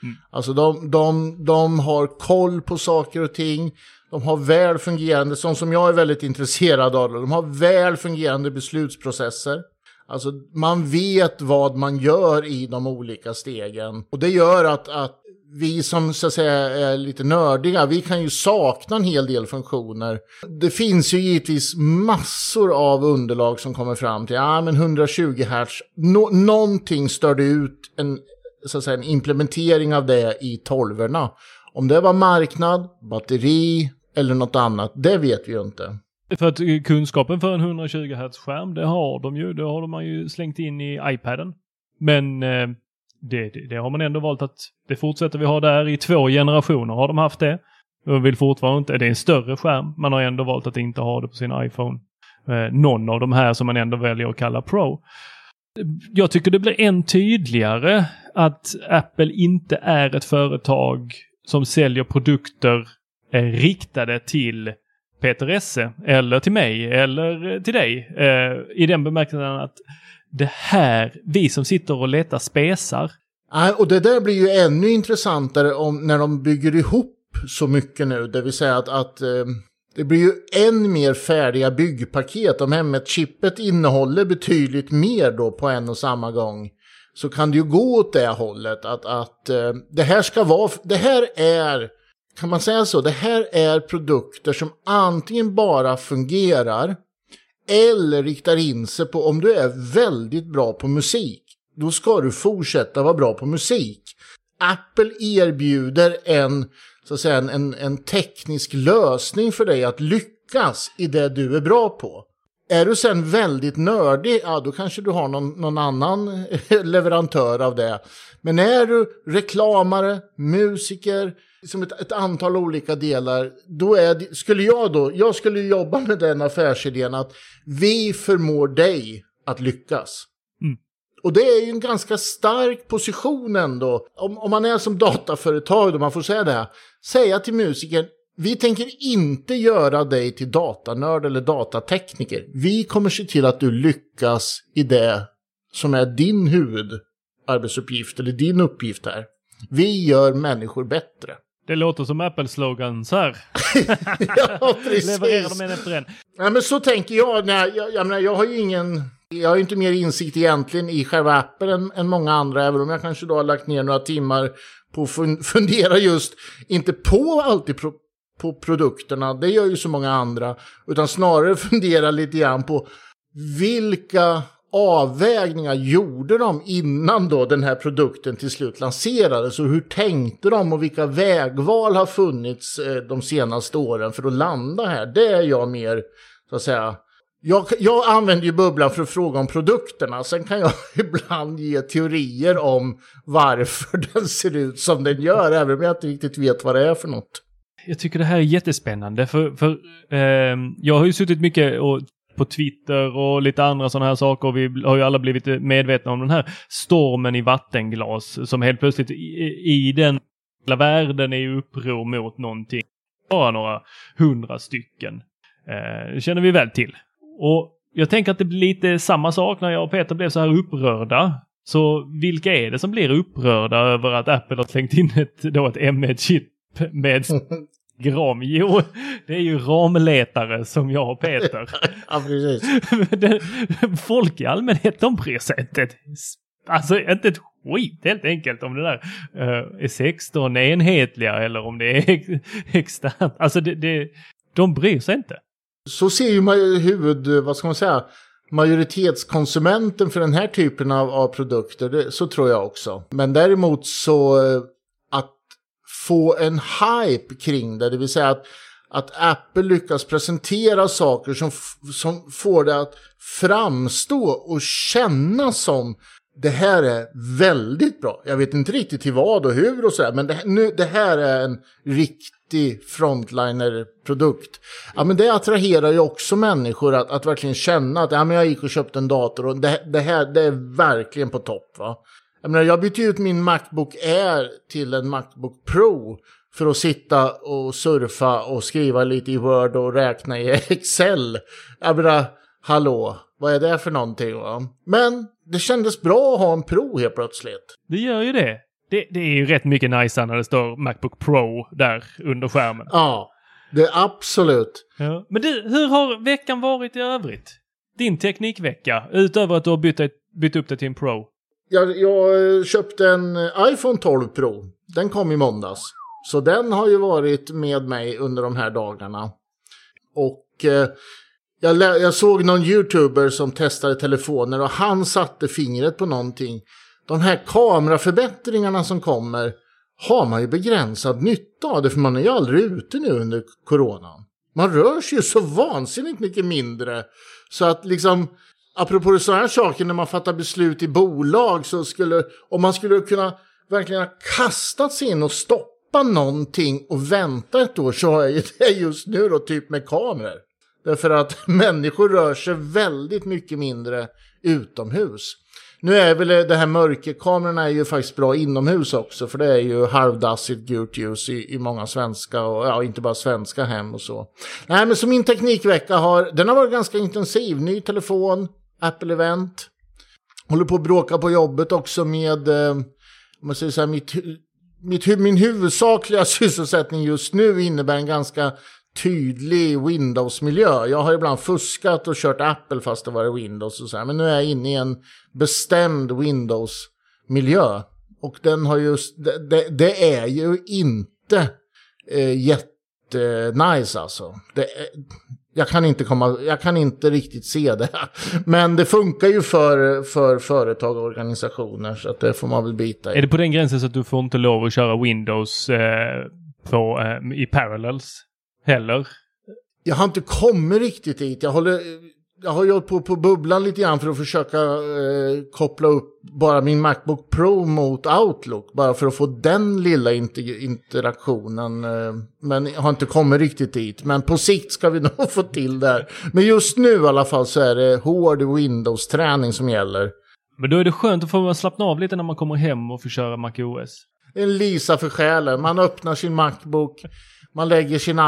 Mm. Alltså de, de, de har koll på saker och ting. De har väl fungerande, sånt som jag är väldigt intresserad av, de har väl fungerande beslutsprocesser. Alltså man vet vad man gör i de olika stegen. Och det gör att, att vi som så att säga är lite nördiga, vi kan ju sakna en hel del funktioner. Det finns ju givetvis massor av underlag som kommer fram till, ja ah, men 120 Hz, no någonting störde ut en, så att säga, en implementering av det i tolverna. Om det var marknad, batteri eller något annat, det vet vi ju inte. För att kunskapen för en 120 Hz-skärm, det har de ju. Det har man ju slängt in i iPaden. Men eh, det, det, det, har man ändå valt att det fortsätter vi ha där. I två generationer har de haft det. De vill fortfarande inte, det är en större skärm. Man har ändå valt att inte ha det på sin iPhone. Eh, någon av de här som man ändå väljer att kalla Pro. Jag tycker det blir än tydligare att Apple inte är ett företag som säljer produkter eh, riktade till Peter Esse eller till mig eller eh, till dig. Eh, I den bemärkelsen att det här, vi som sitter och letar spesar. Och det där blir ju ännu intressantare om, när de bygger ihop så mycket nu. Det vill säga att, att eh, det blir ju än mer färdiga byggpaket. Om M1-chippet innehåller betydligt mer då på en och samma gång. Så kan det ju gå åt det hållet. Att, att eh, det här ska vara, det här är kan man säga så? Det här är produkter som antingen bara fungerar eller riktar in sig på om du är väldigt bra på musik. Då ska du fortsätta vara bra på musik. Apple erbjuder en, så att säga, en, en teknisk lösning för dig att lyckas i det du är bra på. Är du sen väldigt nördig, ja då kanske du har någon, någon annan *laughs* leverantör av det. Men är du reklamare, musiker, som ett, ett, antal olika delar, då är, skulle jag då, jag skulle jobba med den affärsidén att vi förmår dig att lyckas. Mm. Och det är ju en ganska stark position ändå. Om, om man är som dataföretag, då man får säga det, säga till musikern, vi tänker inte göra dig till datanörd eller datatekniker. Vi kommer se till att du lyckas i det som är din huvudarbetsuppgift eller din uppgift här. Vi gör människor bättre. Det låter som Apple-slogans här. *laughs* ja, precis. Levererar de en efter en. Ja, men så tänker jag. När jag, jag, menar, jag har ju ingen... Jag har ju inte mer insikt egentligen i själva Apple än, än många andra. Även om jag kanske då har lagt ner några timmar på att *laughs* fundera just, inte på alltid pro, på produkterna, det gör ju så många andra, utan snarare *laughs* fundera lite grann på vilka avvägningar gjorde de innan då den här produkten till slut lanserades? Och hur tänkte de och vilka vägval har funnits eh, de senaste åren för att landa här? Det är jag mer, så att säga, jag, jag, använder ju bubblan för att fråga om produkterna. Sen kan jag *laughs* ibland ge teorier om varför *laughs* den ser ut som den gör, även om jag inte riktigt vet vad det är för något. Jag tycker det här är jättespännande, för, för eh, jag har ju suttit mycket och på Twitter och lite andra sådana här saker. Vi har ju alla blivit medvetna om den här stormen i vattenglas som helt plötsligt i, i den hela världen är i uppror mot någonting. Bara några hundra stycken. Eh, känner vi väl till. Och jag tänker att det blir lite samma sak när jag och Peter blev så här upprörda. Så vilka är det som blir upprörda över att Apple har slängt in ett, då ett M1-chip med *laughs* gram. Jo, det är ju ramletare som jag och Peter. *laughs* ja, precis. *laughs* folk i allmänhet, de bryr sig inte Alltså inte ett skit helt enkelt om det där uh, är 16 enhetliga eller om det är ex externt. Alltså det, det, de bryr sig inte. Så ser ju man huvud, vad ska man säga, majoritetskonsumenten för den här typen av, av produkter, det, så tror jag också. Men däremot så eh, få en hype kring det. Det vill säga att, att Apple lyckas presentera saker som, som får det att framstå och kännas som det här är väldigt bra. Jag vet inte riktigt till vad och hur och sådär, men det, nu, det här är en riktig frontliner-produkt. Ja, men det attraherar ju också människor att, att verkligen känna att ja, men jag gick och köpte en dator och det, det här det är verkligen på topp. Va? Jag, menar, jag bytte ut min Macbook Air till en Macbook Pro för att sitta och surfa och skriva lite i Word och räkna i *laughs* Excel. Jag menar, hallå, vad är det för någonting? Va? Men det kändes bra att ha en Pro helt plötsligt. Det gör ju det. Det, det är ju rätt mycket nice när det står Macbook Pro där under skärmen. Ja. Det är absolut. Ja. Men du, hur har veckan varit i övrigt? Din teknikvecka, utöver att du har bytt, bytt upp det till en Pro. Jag, jag köpte en iPhone 12 Pro. Den kom i måndags. Så den har ju varit med mig under de här dagarna. Och eh, jag, jag, såg någon YouTuber som testade telefoner och han satte fingret på någonting. De här kameraförbättringarna som kommer har man ju begränsad nytta av det för man är ju aldrig ute nu under coronan. Man rör sig ju så vansinnigt mycket mindre. Så att liksom, apropå sådana här saker när man fattar beslut i bolag så skulle, om man skulle kunna verkligen ha kastat sig in och stoppa någonting och vänta ett år så har jag ju det just nu då typ med kameror. Därför att *laughs* människor rör sig väldigt mycket mindre utomhus. Nu är väl det här mörkerkamerorna är ju faktiskt bra inomhus också. För det är ju halvdassigt gult ljus i, i många svenska och ja, inte bara svenska hem och så. Nej, men så min teknikvecka har, den har varit ganska intensiv. Ny telefon, Apple-event. Håller på att bråka på jobbet också med, eh, om man säger så här, mitt, mitt, min huvudsakliga *laughs* sysselsättning just nu innebär en ganska tydlig Windows-miljö. Jag har ibland fuskat och kört Apple fast det var Windows och så här. Men nu är jag inne i en bestämd Windows-miljö. Och den har just, det, det, det är ju inte eh, jättenice alltså. Det jag kan inte komma, jag kan inte riktigt se det. *laughs* Men det funkar ju för, för företag och organisationer så att det får man väl bita i. Är det på den gränsen så att du får inte lov att köra Windows eh, på, eh, i parallels? heller. Jag har inte kommit riktigt dit. Jag, håller, jag har gjort på, på bubblan lite grann för att försöka eh, koppla upp bara min Macbook Pro mot Outlook. Bara för att få den lilla inter interaktionen. Eh, men jag har inte kommit riktigt dit. Men på sikt ska vi *laughs* nog få till det här. Men just nu i alla fall så är det hård Windows-träning som gäller. Men då är det skönt att få slappna av lite när man kommer hem och får köra MacOS. En Lisa för själen. Man öppnar sin Macbook. Man lägger sin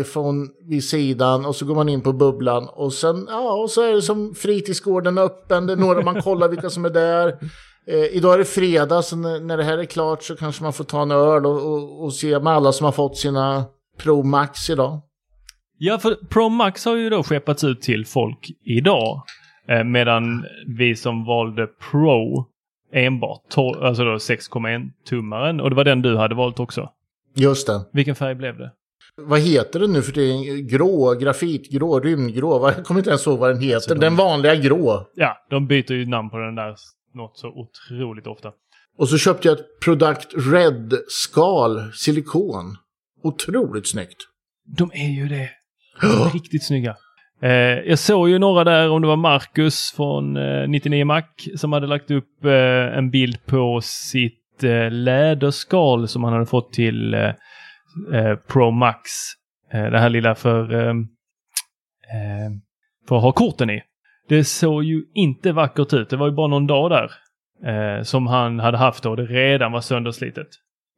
iPhone vid sidan och så går man in på bubblan. Och sen, ja, och så är det som fritidsgården öppen. Det är några man kollar vilka som är där. Eh, idag är det fredag, så när, det här är klart så kanske man får ta en öl och, och, och se med alla som har fått sina Pro Max idag. Ja, för Pro Max har ju då skeppats ut till folk idag. Eh, medan vi som valde Pro enbart, alltså 6,1 tummaren och det var den du hade valt också. Just det. Vilken färg blev det? Vad heter den nu för det är grå, grafitgrå, rymdgrå. *laughs* Jag kommer inte ens ihåg vad den heter. Alltså de... Den vanliga grå. Ja, de byter ju namn på den där något så otroligt ofta. Och så köpte jag ett Product Red skal silikon. Otroligt snyggt. De är ju det. De är riktigt snygga. Eh, jag såg ju några där, om det var Marcus från eh, 99 Mac som hade lagt upp eh, en bild på sitt eh, läderskal som han hade fått till eh, eh, Pro Max. Eh, det här lilla för, ehm, ehm, för att ha korten i. Det såg ju inte vackert ut. Det var ju bara någon dag där eh, som han hade haft och Det redan var sönderslitet.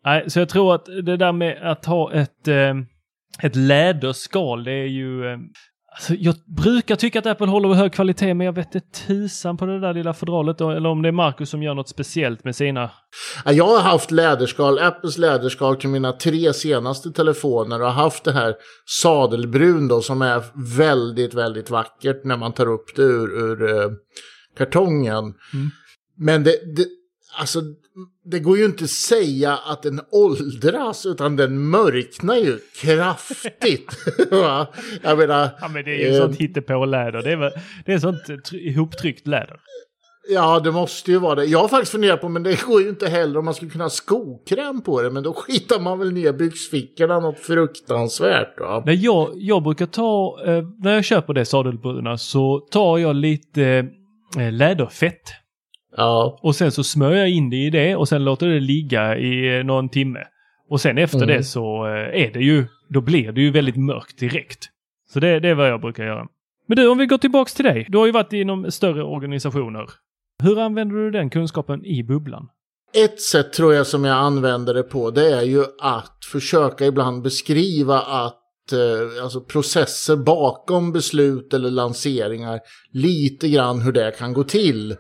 Nej, så jag tror att det där med att ha ett, ehm, ett läderskal, det är ju Alltså, jag brukar tycka att Apple håller hög kvalitet, men jag vet inte tusan på det där lilla fodralet. Eller om det är Marcus som gör något speciellt med sina. Jag har haft läderskal, Apples läderskal till mina tre senaste telefoner och haft det här sadelbrun då som är väldigt, väldigt vackert när man tar upp det ur, ur uh, kartongen. Mm. Men det, det, alltså det går ju inte att säga att den åldras, utan den mörknar ju kraftigt. *laughs* Jag menar... Ja, men det är ju eh, sånt hittepå-läder. Det är, det är sånt ihoptryckt läder. Ja, det måste ju vara det. Jag har faktiskt funderat på, men det går ju inte heller om man skulle kunna ha skokräm på det. Men då skitar man väl ner byxfickorna något fruktansvärt. Va? Nej, jag, jag brukar ta, eh, när jag köper det sadelbruna så tar jag lite eh, läderfett. Ja. Och sen så smör jag in det i det och sen låter det ligga i någon timme. Och sen efter mm. det så eh, är det ju, då blir det ju väldigt mörkt direkt. Så det, det är vad jag brukar göra. Men du, om vi går tillbaks till dig. Du har ju varit inom större organisationer. Hur använder du den kunskapen i bubblan? Ett sätt tror jag som jag använder det på det är ju att försöka ibland beskriva att eh, alltså processer bakom beslut eller lanseringar lite grann hur det kan gå till.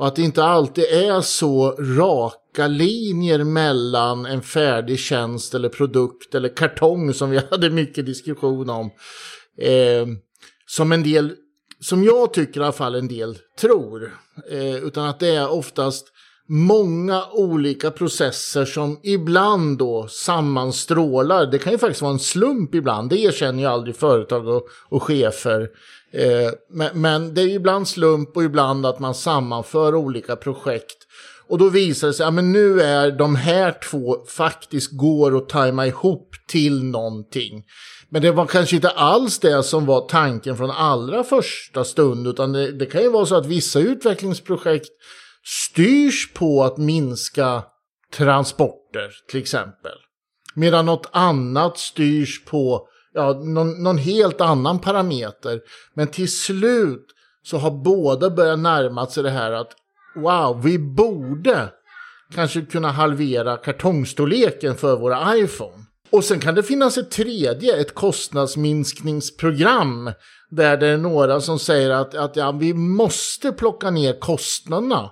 Och att det inte alltid är så raka linjer mellan en färdig tjänst eller produkt eller kartong som vi *laughs* hade mycket diskussion om. Eh, som en del, som jag tycker i alla fall en del tror. Eh, utan att det är oftast många olika processer som ibland då sammanstrålar. Det kan ju faktiskt vara en slump ibland, det erkänner ju aldrig företag och, och chefer. Eh, men, men, det är ibland slump och ibland att man sammanför olika projekt. Och då visar det sig att ja, nu är de här två faktiskt går att tajma ihop till någonting. Men det var kanske inte alls det som var tanken från allra första stund, utan det, det kan ju vara så att vissa utvecklingsprojekt styrs på att minska transporter till exempel. Medan något annat styrs på ja, någon, någon helt annan parameter. Men till slut så har båda börjat närma sig det här att wow, vi borde kanske kunna halvera kartongstorleken för våra iPhone. Och sen kan det finnas ett tredje, ett kostnadsminskningsprogram. Där det är några som säger att, att ja, vi måste plocka ner kostnaderna.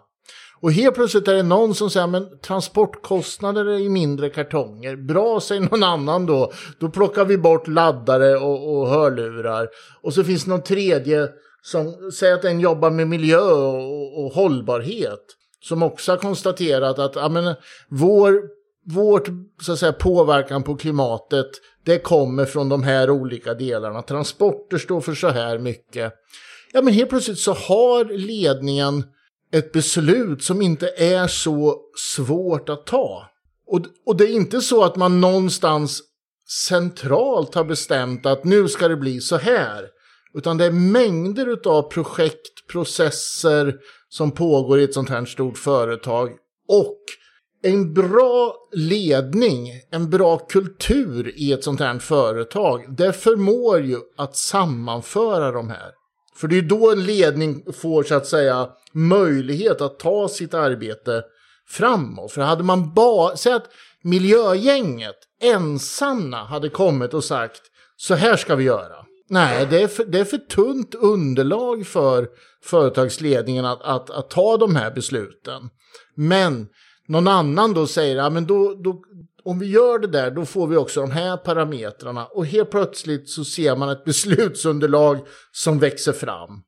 Och helt plötsligt är det någon som säger men transportkostnader i mindre kartonger. Bra, säger någon annan då. Då plockar vi bort laddare och, och hörlurar. Och så finns det någon tredje som säger att den jobbar med miljö och, och hållbarhet. Som också har konstaterat att ja, men, vår, vårt så att säga, påverkan på klimatet det kommer från de här olika delarna. Transporter står för så här mycket. Ja, men helt plötsligt så har ledningen ett beslut som inte är så svårt att ta. Och, och det är inte så att man någonstans centralt har bestämt att nu ska det bli så här. Utan det är mängder av projekt, processer som pågår i ett sånt här stort företag. Och en bra ledning, en bra kultur i ett sånt här företag, det förmår ju att sammanföra de här. För det är då en ledning får så att säga möjlighet att ta sitt arbete framåt. För hade man bara, säg att miljögänget ensamma hade kommit och sagt så här ska vi göra. Nej, det är för, det är för tunt underlag för företagsledningen att, att, att ta de här besluten. Men någon annan då säger, ja men då, då, om vi gör det där, då får vi också de här parametrarna. Och helt plötsligt så ser man ett *laughs* beslutsunderlag som växer fram.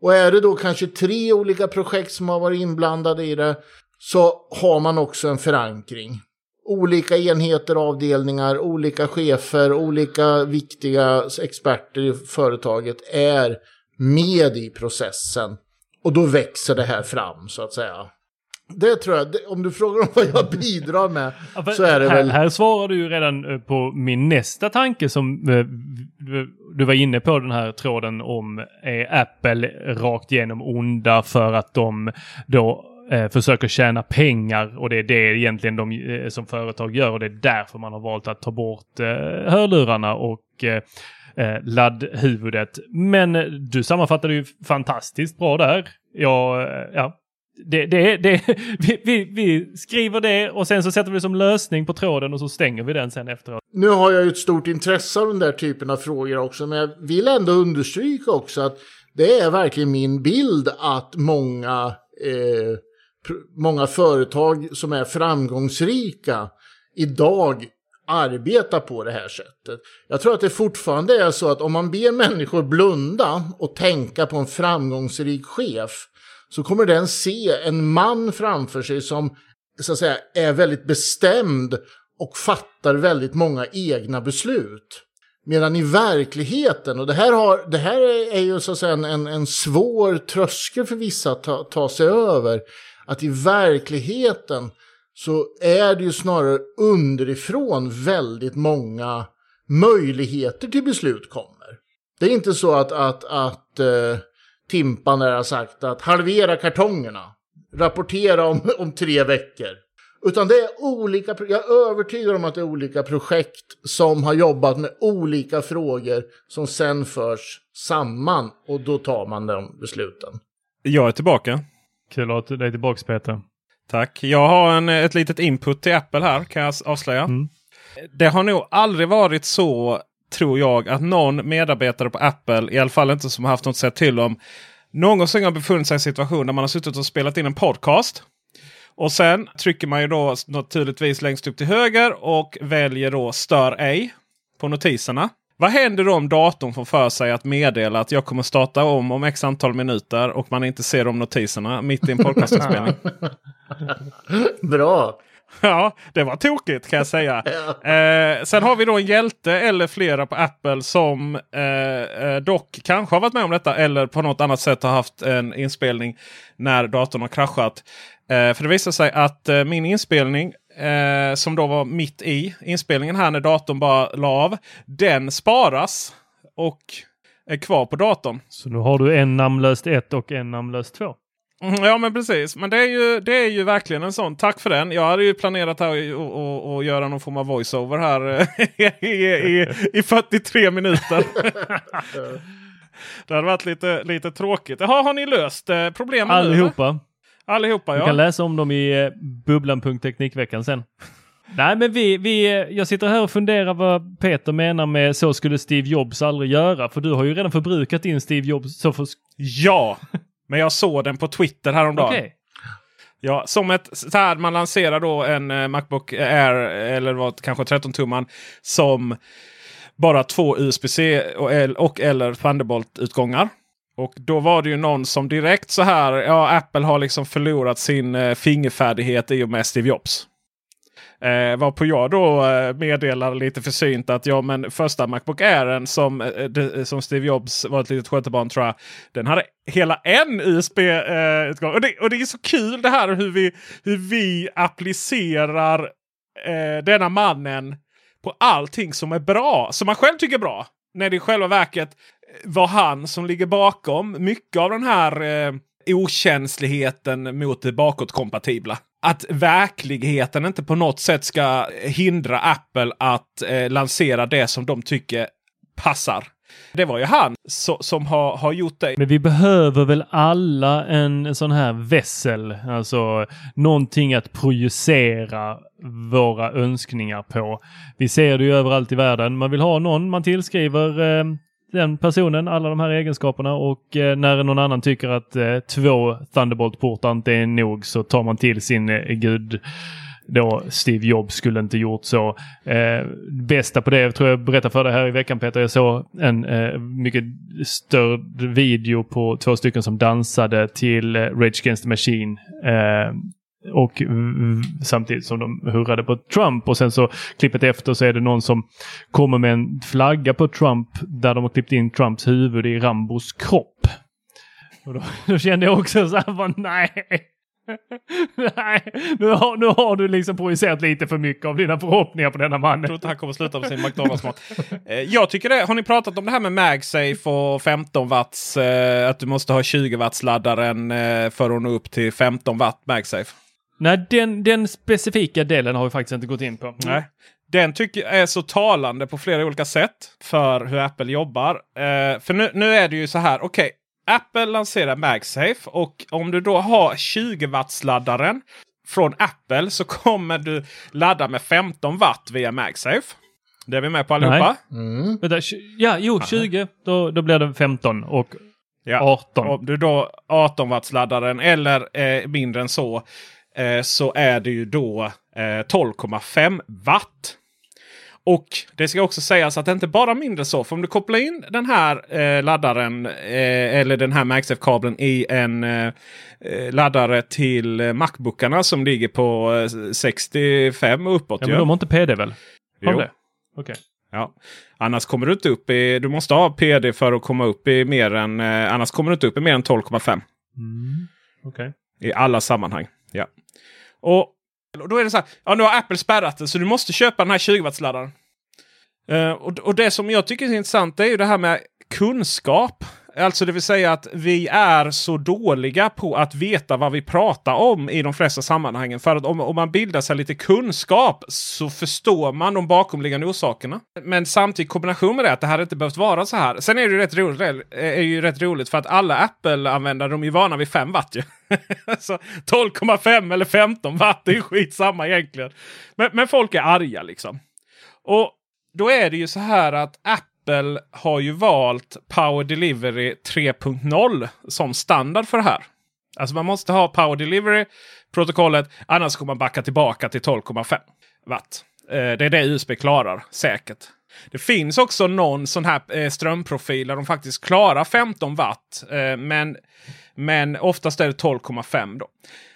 Och är det då kanske tre olika projekt som har varit inblandade i det, så har man också en förankring. Olika enheter, avdelningar, olika chefer, olika viktiga experter i företaget är med i processen. Och då växer det här fram så att säga. Det tror jag, om du frågar om vad jag *laughs* bidrar med ja, så är det här, väl... Här svarar du ju redan eh, på min nästa tanke som eh, du var inne på den här tråden om är Apple rakt igenom onda för att de då eh, försöker tjäna pengar och det är det egentligen de eh, som företag gör och det är därför man har valt att ta bort eh, hörlurarna och eh, laddhuvudet. Men du sammanfattade ju fantastiskt bra där. Ja, ja, det, det, det, *laughs* vi, vi, vi, skriver det och sen så sätter vi det som lösning på tråden och så stänger vi den sen efteråt. Nu har jag ju ett stort intresse av den där typen av frågor också, men jag vill ändå understryka också att det är verkligen min bild att många, eh, många företag som är framgångsrika idag arbetar på det här sättet. Jag tror att det fortfarande är så att om man ber människor blunda och tänka på en framgångsrik chef så kommer den se en man framför sig som så att säga är väldigt bestämd och fattar väldigt många egna beslut. Medan i verkligheten, och det här, har, det här är ju så att säga en, en svår tröskel för vissa att ta, ta sig över, att i verkligheten så är det ju snarare underifrån väldigt många möjligheter till beslut kommer. Det är inte så att, att, att eh, Timpan har sagt att halvera kartongerna. Rapportera om, *laughs* om tre veckor. Utan det är olika, jag är övertygad om att det är olika projekt som har jobbat med olika frågor som sen förs samman och då tar man de besluten. Jag är tillbaka. Kul att du är tillbaka Peter. Tack. Jag har en, ett litet input till Apple här kan jag avslöja. Mm. Det har nog aldrig varit så tror jag att någon medarbetare på Apple, i alla fall inte som har haft något att säga till om, någonsin har befunnit sig i en situation där man har suttit och spelat in en podcast. Och sen trycker man ju då naturligtvis längst upp till höger och väljer då stör ej på notiserna. Vad händer då om datorn får för sig att meddela att jag kommer starta om om x antal minuter och man inte ser de notiserna mitt i en *laughs* podcastinspelning? Bra! *laughs* Ja, det var tokigt kan jag säga. *laughs* Eh, sen har vi då en hjälte eller flera på Apple som eh, eh, dock kanske har varit med om detta eller på något annat sätt har haft en inspelning när datorn har kraschat. Eh, för det visar sig att eh, min inspelning eh, som då var mitt i inspelningen här när datorn bara la av. Den sparas och är kvar på datorn. Så nu har du en namnlöst 1 och en namnlöst 2. Mm, Ja men precis. Men det är, ju, det är ju verkligen en sån. Tack för den. Jag hade ju planerat att och, och göra någon form av voiceover här eh, *laughs* i, i, i 43 minuter. det hade varit lite, lite tråkigt. Jaha, har ni löst eh, problemen nu? eller? Allihopa. Allihopa Du ja. kan läsa om dem i eh, bubblan.teknikveckan sen. Nej, men vi, vi, jag sitter här och funderar vad Peter menar med så skulle Steve Jobs aldrig göra. För du har ju redan förbrukat din Steve Jobs. Så för... Ja, men jag såg den på Twitter häromdagen. Okej. Ja, som ett så här man lanserar då en eh, Macbook Air eller vad kanske 13 tumman som bara två USB-C och, och eller Thunderbolt utgångar. Och då var det ju någon som direkt så här. Ja, Apple har liksom förlorat sin eh, fingerfärdighet i och med Steve Jobs. Eh, varpå jag då eh, meddelar lite försynt att ja, men första Macbook Airen som, eh, de, eh, som Steve Jobs var ett litet skötebarn tror jag. Den hade hela en USB-utgång. Eh, och, det, och det är så kul det här hur vi, hur vi applicerar eh, denna mannen på allting som är bra. Som man själv tycker är bra. När det i själva verket eh, var han som ligger bakom mycket av den här eh, okänsligheten mot det bakåtkompatibla. Att verkligheten inte på något sätt ska hindra Apple att eh, lansera det som de tycker passar. Det var ju han so som har, har gjort det. Men vi behöver väl alla en sån här vässel, alltså någonting att projicera våra önskningar på. Vi ser det ju överallt i världen. Man vill ha någon man tillskriver eh, den personen alla de här egenskaperna och eh, när någon annan tycker att eh, två Thunderbolt-portar inte är nog så tar man till sin eh, gud då Steve Jobs skulle inte gjort så. Eh, bästa på det tror jag berättade för dig här i veckan Peter. Jag såg en eh, mycket störd video på två stycken som dansade till eh, Rage Against the Machine. Eh, och samtidigt som de hurrade på Trump och sen så klippet efter så är det någon som kommer med en flagga på Trump där de har klippt in Trumps huvud i Rambos kropp. Och då, *laughs* då kände jag också så här, bara, nej. *laughs* Nej, nu har, nu har du liksom projicerat lite för mycket av dina förhoppningar på denna Jag tror inte han kommer sluta med sin McDonalds-mat. Eh, jag tycker det. Har ni pratat om det här med MagSafe och 15 watts? Eh, att du måste ha 20 watts laddaren eh, för att nå upp till 15 watt MagSafe. Nej, den, den specifika delen har vi faktiskt inte gått in på. Nej. Den tycker jag är så talande på flera olika sätt för hur Apple jobbar. Eh, för nu, nu är det ju så här. Okej, Apple lanserar MagSafe och om du då har 20 watts laddaren från Apple så kommer du ladda med 15 watt via MagSafe. Det är vi med på allihopa. Vänta, tj- ja, jo, 20. Då, då blir det 15 och Ja. 18. Om du då 18 watts laddaren eller eh, mindre än så. Eh, så är det ju då eh, 12,5 watt. Och det ska också sägas att det inte bara är mindre så. För om du kopplar in den här eh, laddaren eh, eller den här MagSafe-kabeln i en eh, eh, laddare till eh, Macbookarna som ligger på eh, 65 och uppåt. Ja, ju. men de har inte PD väl? Har Jo. de det? Okej. Ja. Annars kommer du inte upp i... Du måste ha PD för att komma upp i mer än... Eh, annars kommer du inte upp i mer än 12,5. Okej. I alla sammanhang. Ja. Och då är det så här. Ja, nu har Apple spärrat det så du måste köpa den här 20 wattsladdaren. Uh, eh, och, och det som jag tycker är intressant det är ju det här med kunskap. Alltså det vill säga att vi är så dåliga på att veta vad vi pratar om i de flesta sammanhangen. För att om, om man bildar sig lite kunskap så förstår man de bakomliggande orsakerna. Men samtidigt i kombination med det att det hade inte behövt vara så här. Sen är det ju rätt roligt, är ju rätt roligt för att alla Apple-användare de är ju vana vid 5 watt ju. *laughs* så 12,5 eller 15 watt det är ju skitsamma egentligen. Men, men folk är arga liksom. Och då är det ju så här att Apple har ju valt Power Delivery 3.0 som standard för det här. Alltså man måste ha Power Delivery-protokollet. Annars kommer man backa tillbaka till 12,5 watt. Eh, det är det USB klarar säkert. Det finns också någon sån här eh, strömprofil där de faktiskt klarar 15 watt. Eh, men, men oftast är det 12,5 då.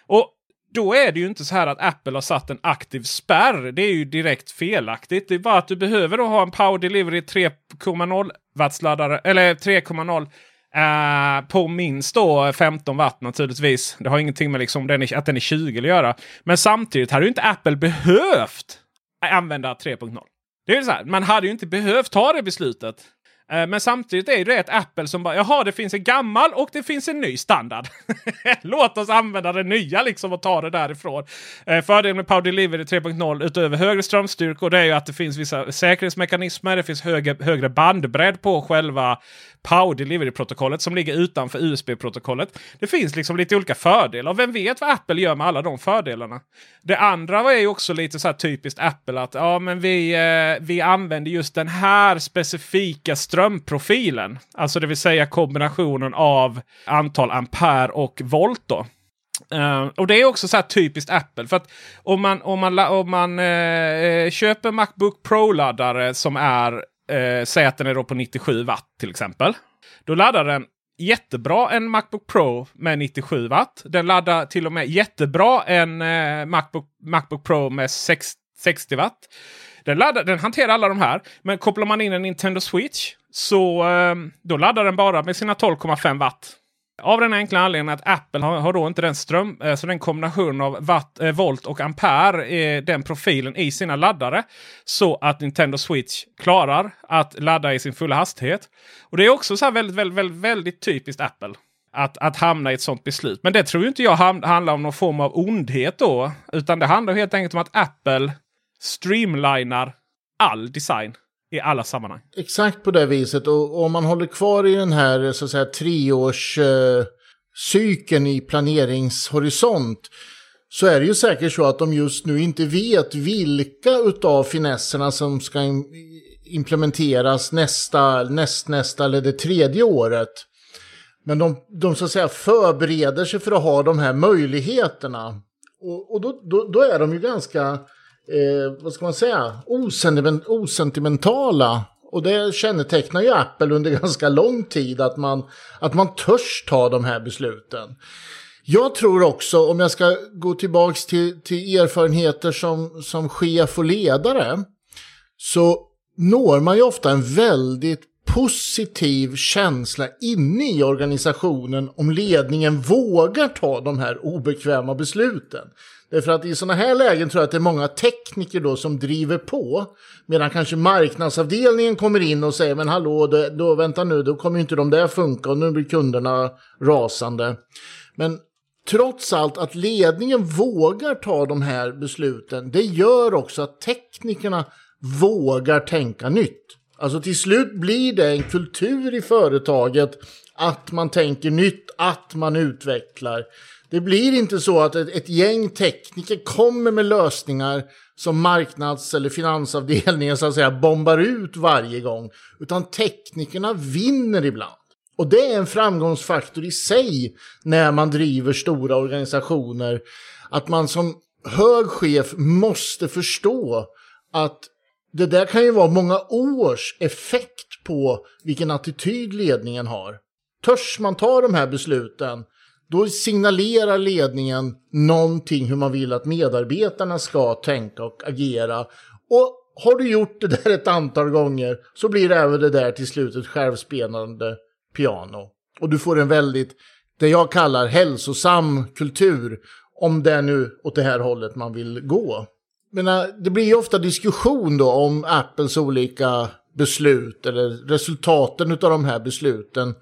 Och då är det ju inte så här att Apple har satt en aktiv spärr. Det är ju direkt felaktigt. Det är bara att du behöver då ha en Power Delivery 3,0 wattsladdare eller 3,0 Uh, eh, på minst då 15 watt naturligtvis. Det har ingenting med liksom den är, att den är 20 att göra. Men samtidigt hade ju inte Apple behövt använda 3.0. Det är så här, man hade ju inte behövt ta det beslutet. Eh, men samtidigt är det ett Apple som bara jaha, det finns en gammal och det finns en ny standard. *laughs* Låt oss använda det nya liksom och ta det därifrån. Eh, fördelen med Power Delivery 3.0 utöver högre strömstyrkor det är ju att det finns vissa säkerhetsmekanismer. Det finns högre, högre bandbredd på själva Power Delivery-protokollet som ligger utanför USB-protokollet. Det finns liksom lite olika fördelar. Och vem vet vad Apple gör med alla de fördelarna? Det andra är ju också lite så här typiskt Apple att ja, men vi, eh, vi använder just den här specifika strömprofilen. Alltså det vill säga kombinationen av antal ampere och volt. då. Uh, och det är också så här typiskt Apple. För att om man, om man, om man uh, köper Macbook Pro-laddare som är uh, säg att den är då på 97 watt till exempel. Då laddar den jättebra en Macbook Pro med 97 watt. Den laddar till och med jättebra en Macbook, Macbook Pro med 6, 60 watt. Den, laddar, den hanterar alla de här. Men kopplar man in en Nintendo Switch så ehm, då laddar den bara med sina 12,5 watt. Av den enkla anledningen att Apple har, har då inte den ström, eh, så den kombination av watt, eh, volt och ampere, den profilen i sina laddare. Så att Nintendo Switch klarar att ladda i sin fulla hastighet. Och det är också så väldigt, väldigt, väldigt, väldigt typiskt Apple. Att, att hamna i ett sånt beslut. Men det tror inte jag handlar om någon form av ondhet då. Utan det handlar helt enkelt om att Apple streamlinar all design i alla sammanhang. Exakt på det viset. Och om man håller kvar i den här så att säga, treårscykeln eh, i planeringshorisont så är det ju säkert så att de just nu inte vet vilka utav finesserna som ska implementeras nästa, nästnästa eller det tredje året. Men de, de så att säga förbereder sig för att ha de här möjligheterna. Och, och då, då, då är de ju ganska eh, vad ska man säga, osentiment osentimentala. Och det kännetecknar ju Apple under *laughs* ganska lång tid, att man, att man törs ta de här besluten. Jag tror också, om jag ska gå tillbaka till, till erfarenheter som, som chef och ledare, så når man ju ofta en väldigt positiv känsla inne i organisationen om ledningen vågar ta de här obekväma besluten. Eh, Därför att i sådana här lägen tror jag att det är många tekniker då som driver på. Medan kanske marknadsavdelningen kommer in och säger men hallå, då, då vänta nu, då kommer inte de där funka och nu blir kunderna rasande. Men trots allt att ledningen vågar ta de här besluten, det gör också att teknikerna vågar tänka nytt. Alltså till slut blir det en kultur i företaget att man tänker nytt, att man utvecklar. Det blir inte så att ett, ett gäng tekniker kommer med lösningar som marknads eller finansavdelningen så att säga bombar ut varje gång. Utan teknikerna vinner ibland. Och det är en framgångsfaktor i sig när man driver stora organisationer. Att man som hög chef måste förstå att det där kan ju vara många års effekt på vilken attityd ledningen har. Törs man ta de här besluten då signalerar ledningen någonting hur man vill att medarbetarna ska tänka och agera. Och har du gjort det där ett antal gånger så blir det även det där till slut ett självspelande piano. Och du får en väldigt, det jag kallar hälsosam kultur, om det är nu åt det här hållet man vill gå. Men äh, det blir ju ofta diskussion då om Apples olika beslut eller resultaten av de här besluten.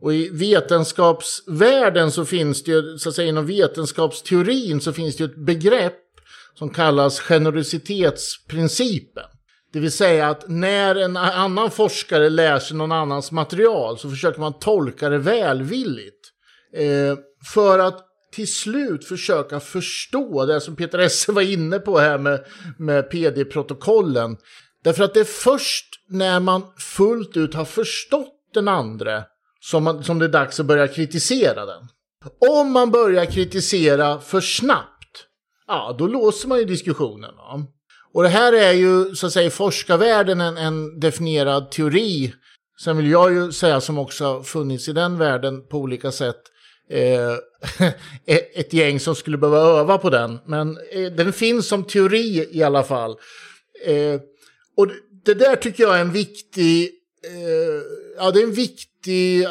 Och i vetenskapsvärlden så finns det ju, så att säga inom vetenskapsteorin så finns det ju ett begrepp som kallas generositetsprincipen. Det vill säga att när en annan forskare läser någon annans material så försöker man tolka det välvilligt. Eh, för att till slut försöka förstå det som Peter Esse var inne på här med, med PD-protokollen. Därför att det är först när man fullt ut har förstått den andra som, man, som det är dags att börja kritisera den. Om man börjar kritisera för snabbt, ja då låser man ju diskussionen. Va? Och det här är ju så att säga i forskarvärlden en, en definierad teori. Sen vill jag ju säga som också har funnits i den världen på olika sätt. Eh, *laughs* e-, ett gäng som skulle behöva öva på den. Men eh, den finns som teori i alla fall. Eh, och det där tycker jag är en viktig, eh, ja det är en viktig eh,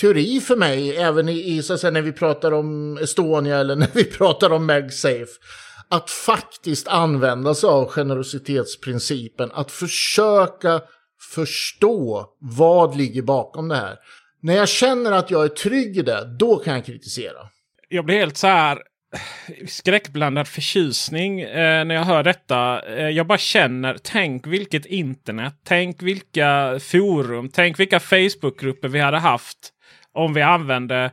teori för mig, även i, i, så att säga, när vi pratar om Estonia eller *laughs* när vi pratar om MagSafe. Att faktiskt använda sig av generositetsprincipen, att försöka förstå vad ligger bakom det här. När jag känner att jag är trygg i det, då kan jag kritisera. Jag blir helt så här skräckblandad förtjusning eh, när jag hör detta. Eh, jag bara känner, tänk vilket internet, tänk vilka forum, tänk vilka Facebookgrupper vi hade haft om vi använde,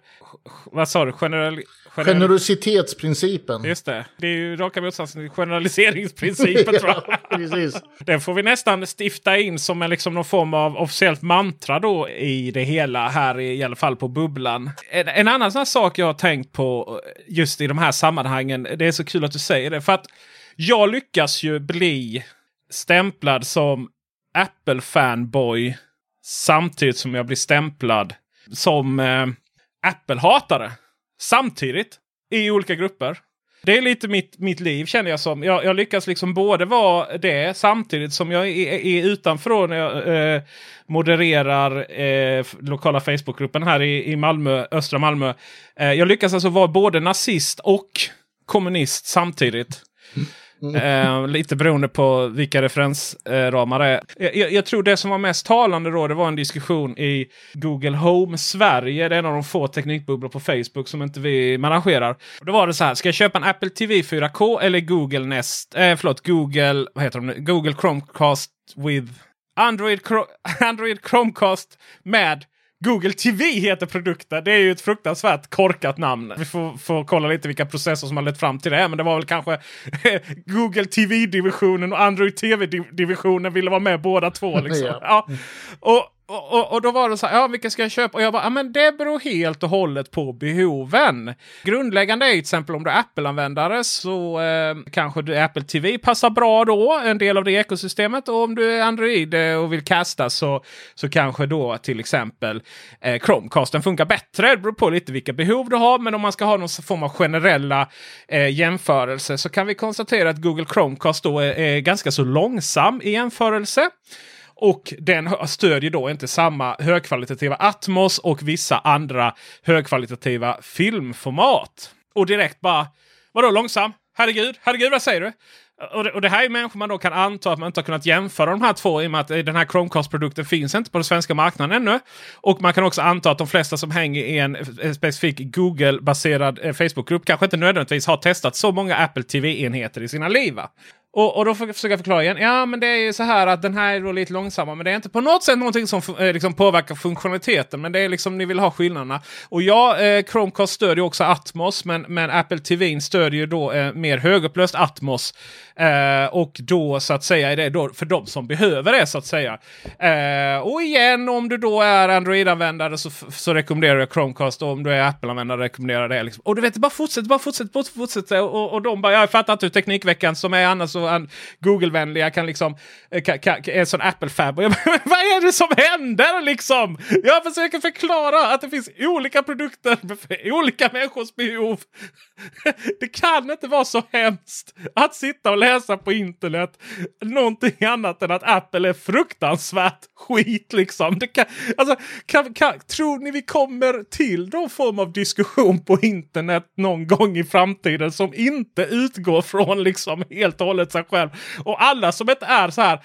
vad sa du, generell generositetsprincipen. Just det, det är ju raka motsatsen till generaliseringsprincipen *laughs* jag. precis. Den får vi nästan stifta in som en, liksom, någon form av officiellt mantra då i det hela här i, i alla fall på bubblan. En, en annan sån sak jag har tänkt på just i de här sammanhangen. Det är så kul att du säger det. För att jag lyckas ju bli stämplad som Apple-fanboy samtidigt som jag blir stämplad som eh, Apple-hatare. Samtidigt i olika grupper. Det är lite mitt, mitt liv känner jag som. Jag, jag lyckas liksom både vara det samtidigt som jag är, är utanför när jag eh, modererar eh, lokala Facebookgruppen här i, i Malmö, östra Malmö. Eh, jag lyckas alltså vara både nazist och kommunist samtidigt. Mm. Mm. Eh, lite beroende på vilka referensramar det är. Jag, jag, tror det som var mest talande då det var en diskussion i Google Home Sverige. Det är en av de få teknikbubblor på Facebook som inte vi arrangerar. Då var det så här, ska jag köpa en Apple TV 4K eller Google Nest? Eh, förlåt, Google, vad heter de? Google Chromecast with Android, *laughs* Android Chromecast med Google TV heter produkten. Det är ju ett fruktansvärt korkat namn. Vi får, får kolla lite vilka processer som har lett fram till det. Men det var väl kanske *laughs* Google TV-divisionen och Android TV-divisionen ville vara med båda två. *laughs* Liksom. ja. Och, och, och, och, då var det så här, ja vilka ska jag köpa? Och jag bara, ja men det beror helt och hållet på behoven. Grundläggande är till exempel om du är Apple-användare så eh, kanske du, Apple TV passar bra då, en del av det ekosystemet. Och om du är Android eh, och vill kasta så, så kanske då till exempel eh, Chromecasten funkar bättre. Det beror på lite vilka behov du har. Men om man ska ha någon form av generella eh, jämförelse så kan vi konstatera att Google Chromecast då är, är ganska så långsam i jämförelse. Och den stödjer då inte samma högkvalitativa Atmos och vissa andra högkvalitativa filmformat. Och direkt bara, vadå långsam? Herregud, herregud vad säger du? Och det, och det, här är människor man då kan anta att man inte har kunnat jämföra de här två i och med att eh, den här Chromecast-produkten finns inte på den svenska marknaden ännu. Och man kan också anta att de flesta som hänger i en, eh, eh, specifik Google-baserad eh, Facebookgrupp kanske inte nödvändigtvis har testat så många Apple TV-enheter i sina liv. Och, och då får jag försöka förklara igen. Ja, men det är ju så här att den här är då lite långsammare. Men det är inte på något sätt någonting som eh, liksom påverkar funktionaliteten. Men det är liksom ni vill ha skillnaderna. Och ja, eh, Chromecast stödjer också Atmos. Men, men Apple TV stödjer ju då eh, mer högupplöst Atmos. Eh, och då så att säga är det då för de som behöver det så att säga. Eh, och igen, om du då är Android-användare så, så rekommenderar jag Chromecast. Och om du är Apple-användare rekommenderar jag det. Liksom. Och du vet, det bara fortsätter, bara fortsätter, fortsätter. Och, och de bara, jag fattar inte hur Teknikveckan som är annars så Google-vänliga kan liksom, eh, kan, kan, är en sån Apple-fab. *laughs* Vad är det som händer liksom? Jag försöker förklara att det finns olika produkter *laughs* för olika människors behov. *laughs* Det kan inte vara så hemskt att sitta och läsa på internet någonting annat än att Apple är fruktansvärt skit liksom. Det kan, alltså, kan, kan, tror ni vi kommer till någon form av diskussion på internet någon gång i framtiden som inte utgår från liksom helt och hållet sig själv? Och alla som inte är så här.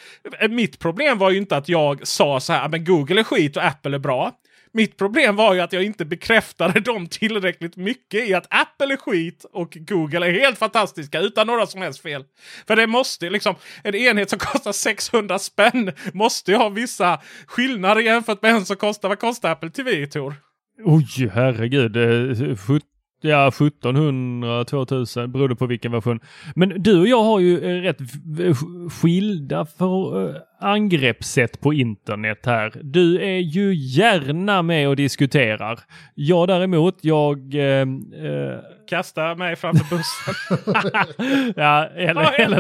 Mitt problem var ju inte att jag sa så här, ah, men Google är skit och Apple är bra. Mitt problem var ju att jag inte bekräftade *laughs* dem tillräckligt mycket i att Apple är skit och Google är helt fantastiska utan några som helst fel. För det måste liksom, en enhet som *laughs* kostar 600 spänn måste ju ha vissa skillnader jämfört med en som kostar, vad kostar Apple TV Tor? Oj, herregud. Eh, Ja, 1700, 2000 beroende på vilken version. Men du och jag har ju eh, rätt skilda för, eh, angreppssätt på internet här. Du är ju gärna med och diskuterar. Jag däremot, jag... Eh, eh, Kasta mig framför bussen. *laughs* ja, eller, eller,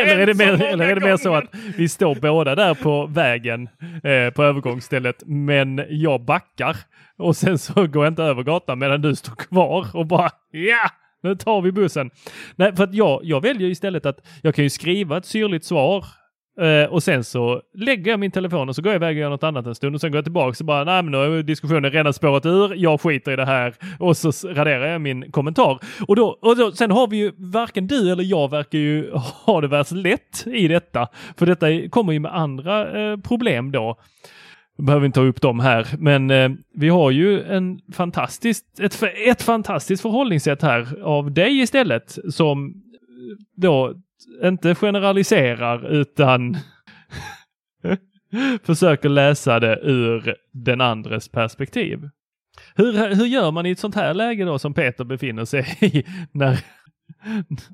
eller, är det mer, eller är det mer så att vi står båda där på vägen eh, på övergångsstället men jag backar och sen så går jag inte över gatan medan du står kvar och bara ja, nu tar vi bussen. Nej, för att jag, jag väljer istället att jag kan ju skriva ett syrligt svar Uh, och sen så lägger jag min telefon och så går jag iväg och gör något annat en stund och sen går jag tillbaka och bara nej men nu har diskussionen redan spårat ur, jag skiter i det här och så raderar jag min kommentar. Och då, och då sen har vi ju varken du eller jag verkar ju *laughs* ha det värst lätt i detta. För detta kommer ju med andra uh, problem då. Behöver inte ta upp dem här, men uh, vi har ju en fantastiskt, ett, ett fantastiskt förhållningssätt här av dig istället som då inte generaliserar utan *laughs* försöker läsa det ur den andres perspektiv. Hur, hur gör man i ett sånt här läge då som Peter befinner sig i *laughs* när,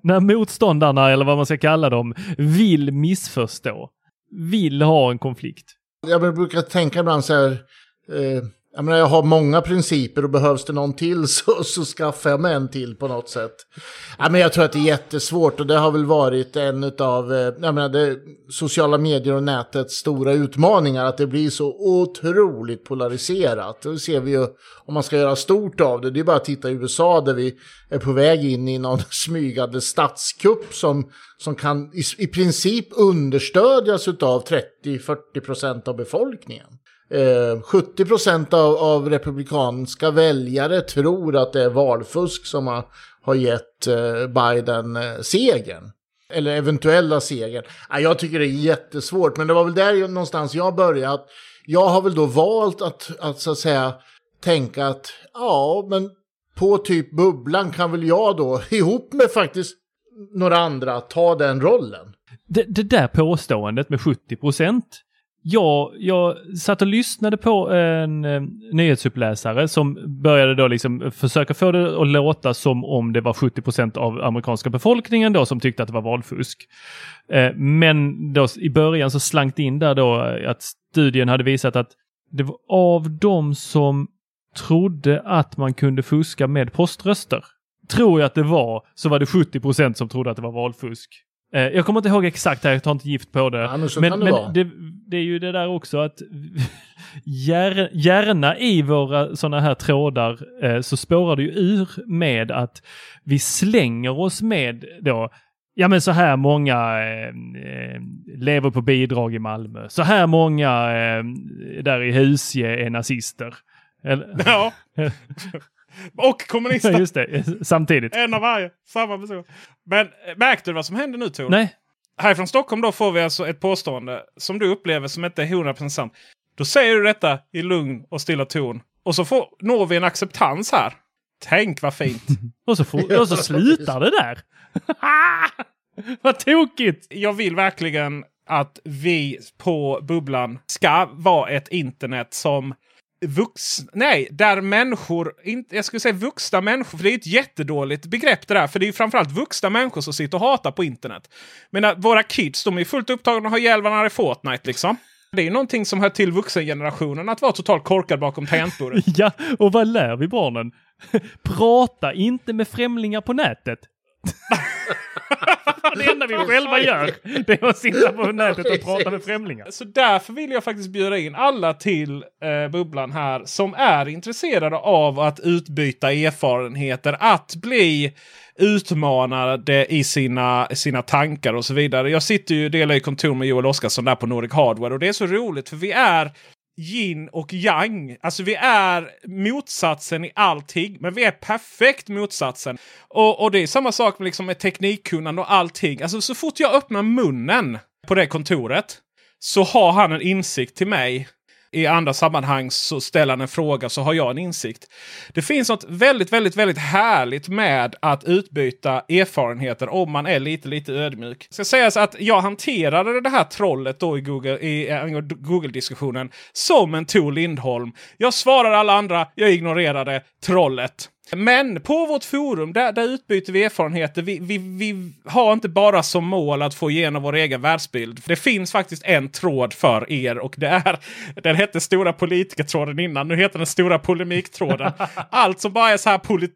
när motståndarna, eller vad man ska kalla dem, vill missförstå? Vill ha en konflikt? Jag brukar tänka ibland så här, eh, jag menar, jag har många principer och behövs det någon till *laughs* så, så skaffar jag mig en till på något sätt. Jag, menar, jag tror att det är jättesvårt och det har väl varit en av eh, jag menar, det, sociala medier och nätets stora utmaningar. Att det blir så otroligt polariserat. Det ser vi ju om man ska göra stort av det. Det är bara att titta i USA där vi är på väg in i någon *laughs* smygande statskupp som, som kan i, i princip understödjas av 30-40 procent av befolkningen. Eh, 70 procent av, av republikanska väljare tror att det är valfusk som har, har gett eh, Biden eh, segern. Eller eventuella segern. Ah, jag tycker det är jättesvårt, men det var väl där någonstans jag började. Jag har väl då valt att, att så att säga tänka att ja, men på typ bubblan kan väl jag då *laughs* ihop med faktiskt några andra ta den rollen. Det, det där påståendet med 70 procent Ja, jag satt och lyssnade på en eh, nyhetsuppläsare som började då liksom försöka få det att låta som om det var 70 procent av amerikanska befolkningen då som tyckte att det var valfusk. Eh, men då i början så slank det in där då att studien hade visat att det var av de som trodde att man kunde fuska med poströster, tror jag att det var, så var det 70 procent som trodde att det var valfusk. Eh, jag kommer inte ihåg exakt här, jag tar inte gift på det. Ja, men men, det, men det, det, är ju det där också att *laughs* gärna i våra sådana här trådar eh, så spårar det ju ur med att vi slänger oss med då Ja men så här många eh, lever på bidrag i Malmö. Så här många eh, där i Husje är nazister. Eller? Ja. *laughs* Och kommunister. *laughs* Just det, samtidigt. En av varje, samma person. Men eh, märkte du vad som hände nu Tor? Nej. Här från Stockholm då får vi alltså ett påstående som du upplever som inte är 100% sant. Då säger du detta i lugn och stilla ton. Och så får, når vi en acceptans här. Tänk vad fint! *laughs* och, så får, och så slutar det där. *laughs* vad tokigt! Jag vill verkligen att vi på Bubblan ska vara ett internet som vuxna, nej, där människor, inte, jag skulle säga vuxna människor, för det är ett jättedåligt begrepp det där. För det är framförallt vuxna människor som sitter och hatar på internet. Men våra kids, de är fullt upptagna och har ihjäl varandra i Fortnite liksom. Det är någonting som hör till vuxengenerationen att vara totalt korkad bakom tangentbordet. *laughs* ja, och vad lär vi barnen? *laughs* Prata inte med främlingar på nätet. *laughs* *laughs* det enda vi själva gör det är att sitta på nätet och prata med främlingar. Så därför vill jag faktiskt bjuda in alla till eh, bubblan här som är intresserade av att utbyta erfarenheter, att bli utmanade i sina, sina tankar och så vidare. Jag sitter ju delar i kontor med Joel Oskarsson där på Nordic Hardware och det är så roligt för vi är yin och yang. Alltså vi är motsatsen i allting. Men vi är perfekt motsatsen. Och, och det är samma sak med, liksom, med teknikkunnande och allting. Alltså så fort jag öppnar munnen på det kontoret så har han en insikt till mig i andra sammanhang så ställer han en fråga så har jag en insikt. Det finns något väldigt, väldigt, väldigt härligt med att utbyta erfarenheter om man är lite, lite ödmjuk. Det ska sägas att jag hanterade det här trollet då i Google, i eh, Google-diskussionen som en Tor Lindholm. Jag svarade alla andra, jag ignorerade trollet. Men på vårt forum där, där utbyter vi erfarenheter. Vi, vi, vi har inte bara som mål att få igenom vår egen världsbild. Det finns faktiskt en tråd för er och det är den hette Stora politikertråden innan. Nu heter den Stora polemiktråden. *laughs* Allt som bara är så här poli,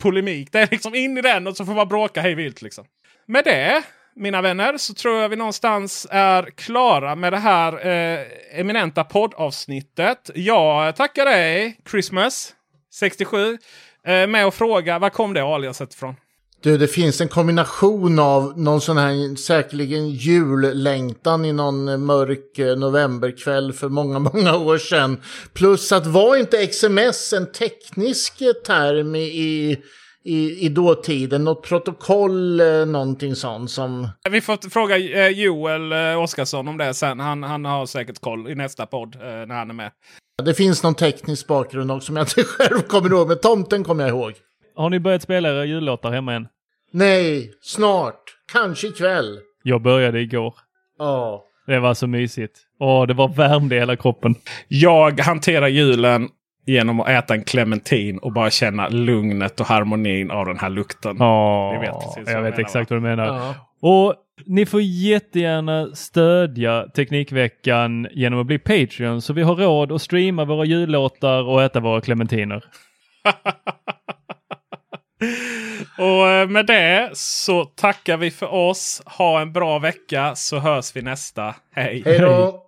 polemik. Det är liksom in i den och så får man bråka hej vilt. Liksom. Med det mina vänner, så tror jag vi någonstans är klara med det här eh, eminenta poddavsnittet. Jag tackar dig Christmas 67 eh, med att fråga var kom det aliaset ifrån? Du, det finns en kombination av någon sån här säkerligen jullängtan i någon mörk eh, novemberkväll för många, *laughs* många år sedan. Plus att var inte XMS en teknisk term i i, i dåtiden? Något protokoll, eh, någonting sånt som... Vi får fråga eh, Joel eh, Oskarsson om det sen. Han, han har säkert koll i nästa podd när han är med. Det finns någon teknisk bakgrund också som jag inte *laughs* själv kommer ihåg. Men tomten kommer jag ihåg. Har ni börjat spela era jullåtar hemma än? Nej, snart. Kanske ikväll. Jag började igår. Ja. Det var så mysigt. Åh, det var värmde i hela kroppen. Jag hanterar julen genom att äta en clementin och bara känna lugnet och harmonin av den här lukten. Ja, jag vet, jag vet exakt vad du menar. Ja. Och ni får jättegärna stödja Teknikveckan genom att bli Patreon så vi har råd att streama våra jullåtar och äta våra clementiner. *laughs* och eh, med det så tackar vi för oss. Ha en bra vecka så hörs vi nästa. Hej! Hej då!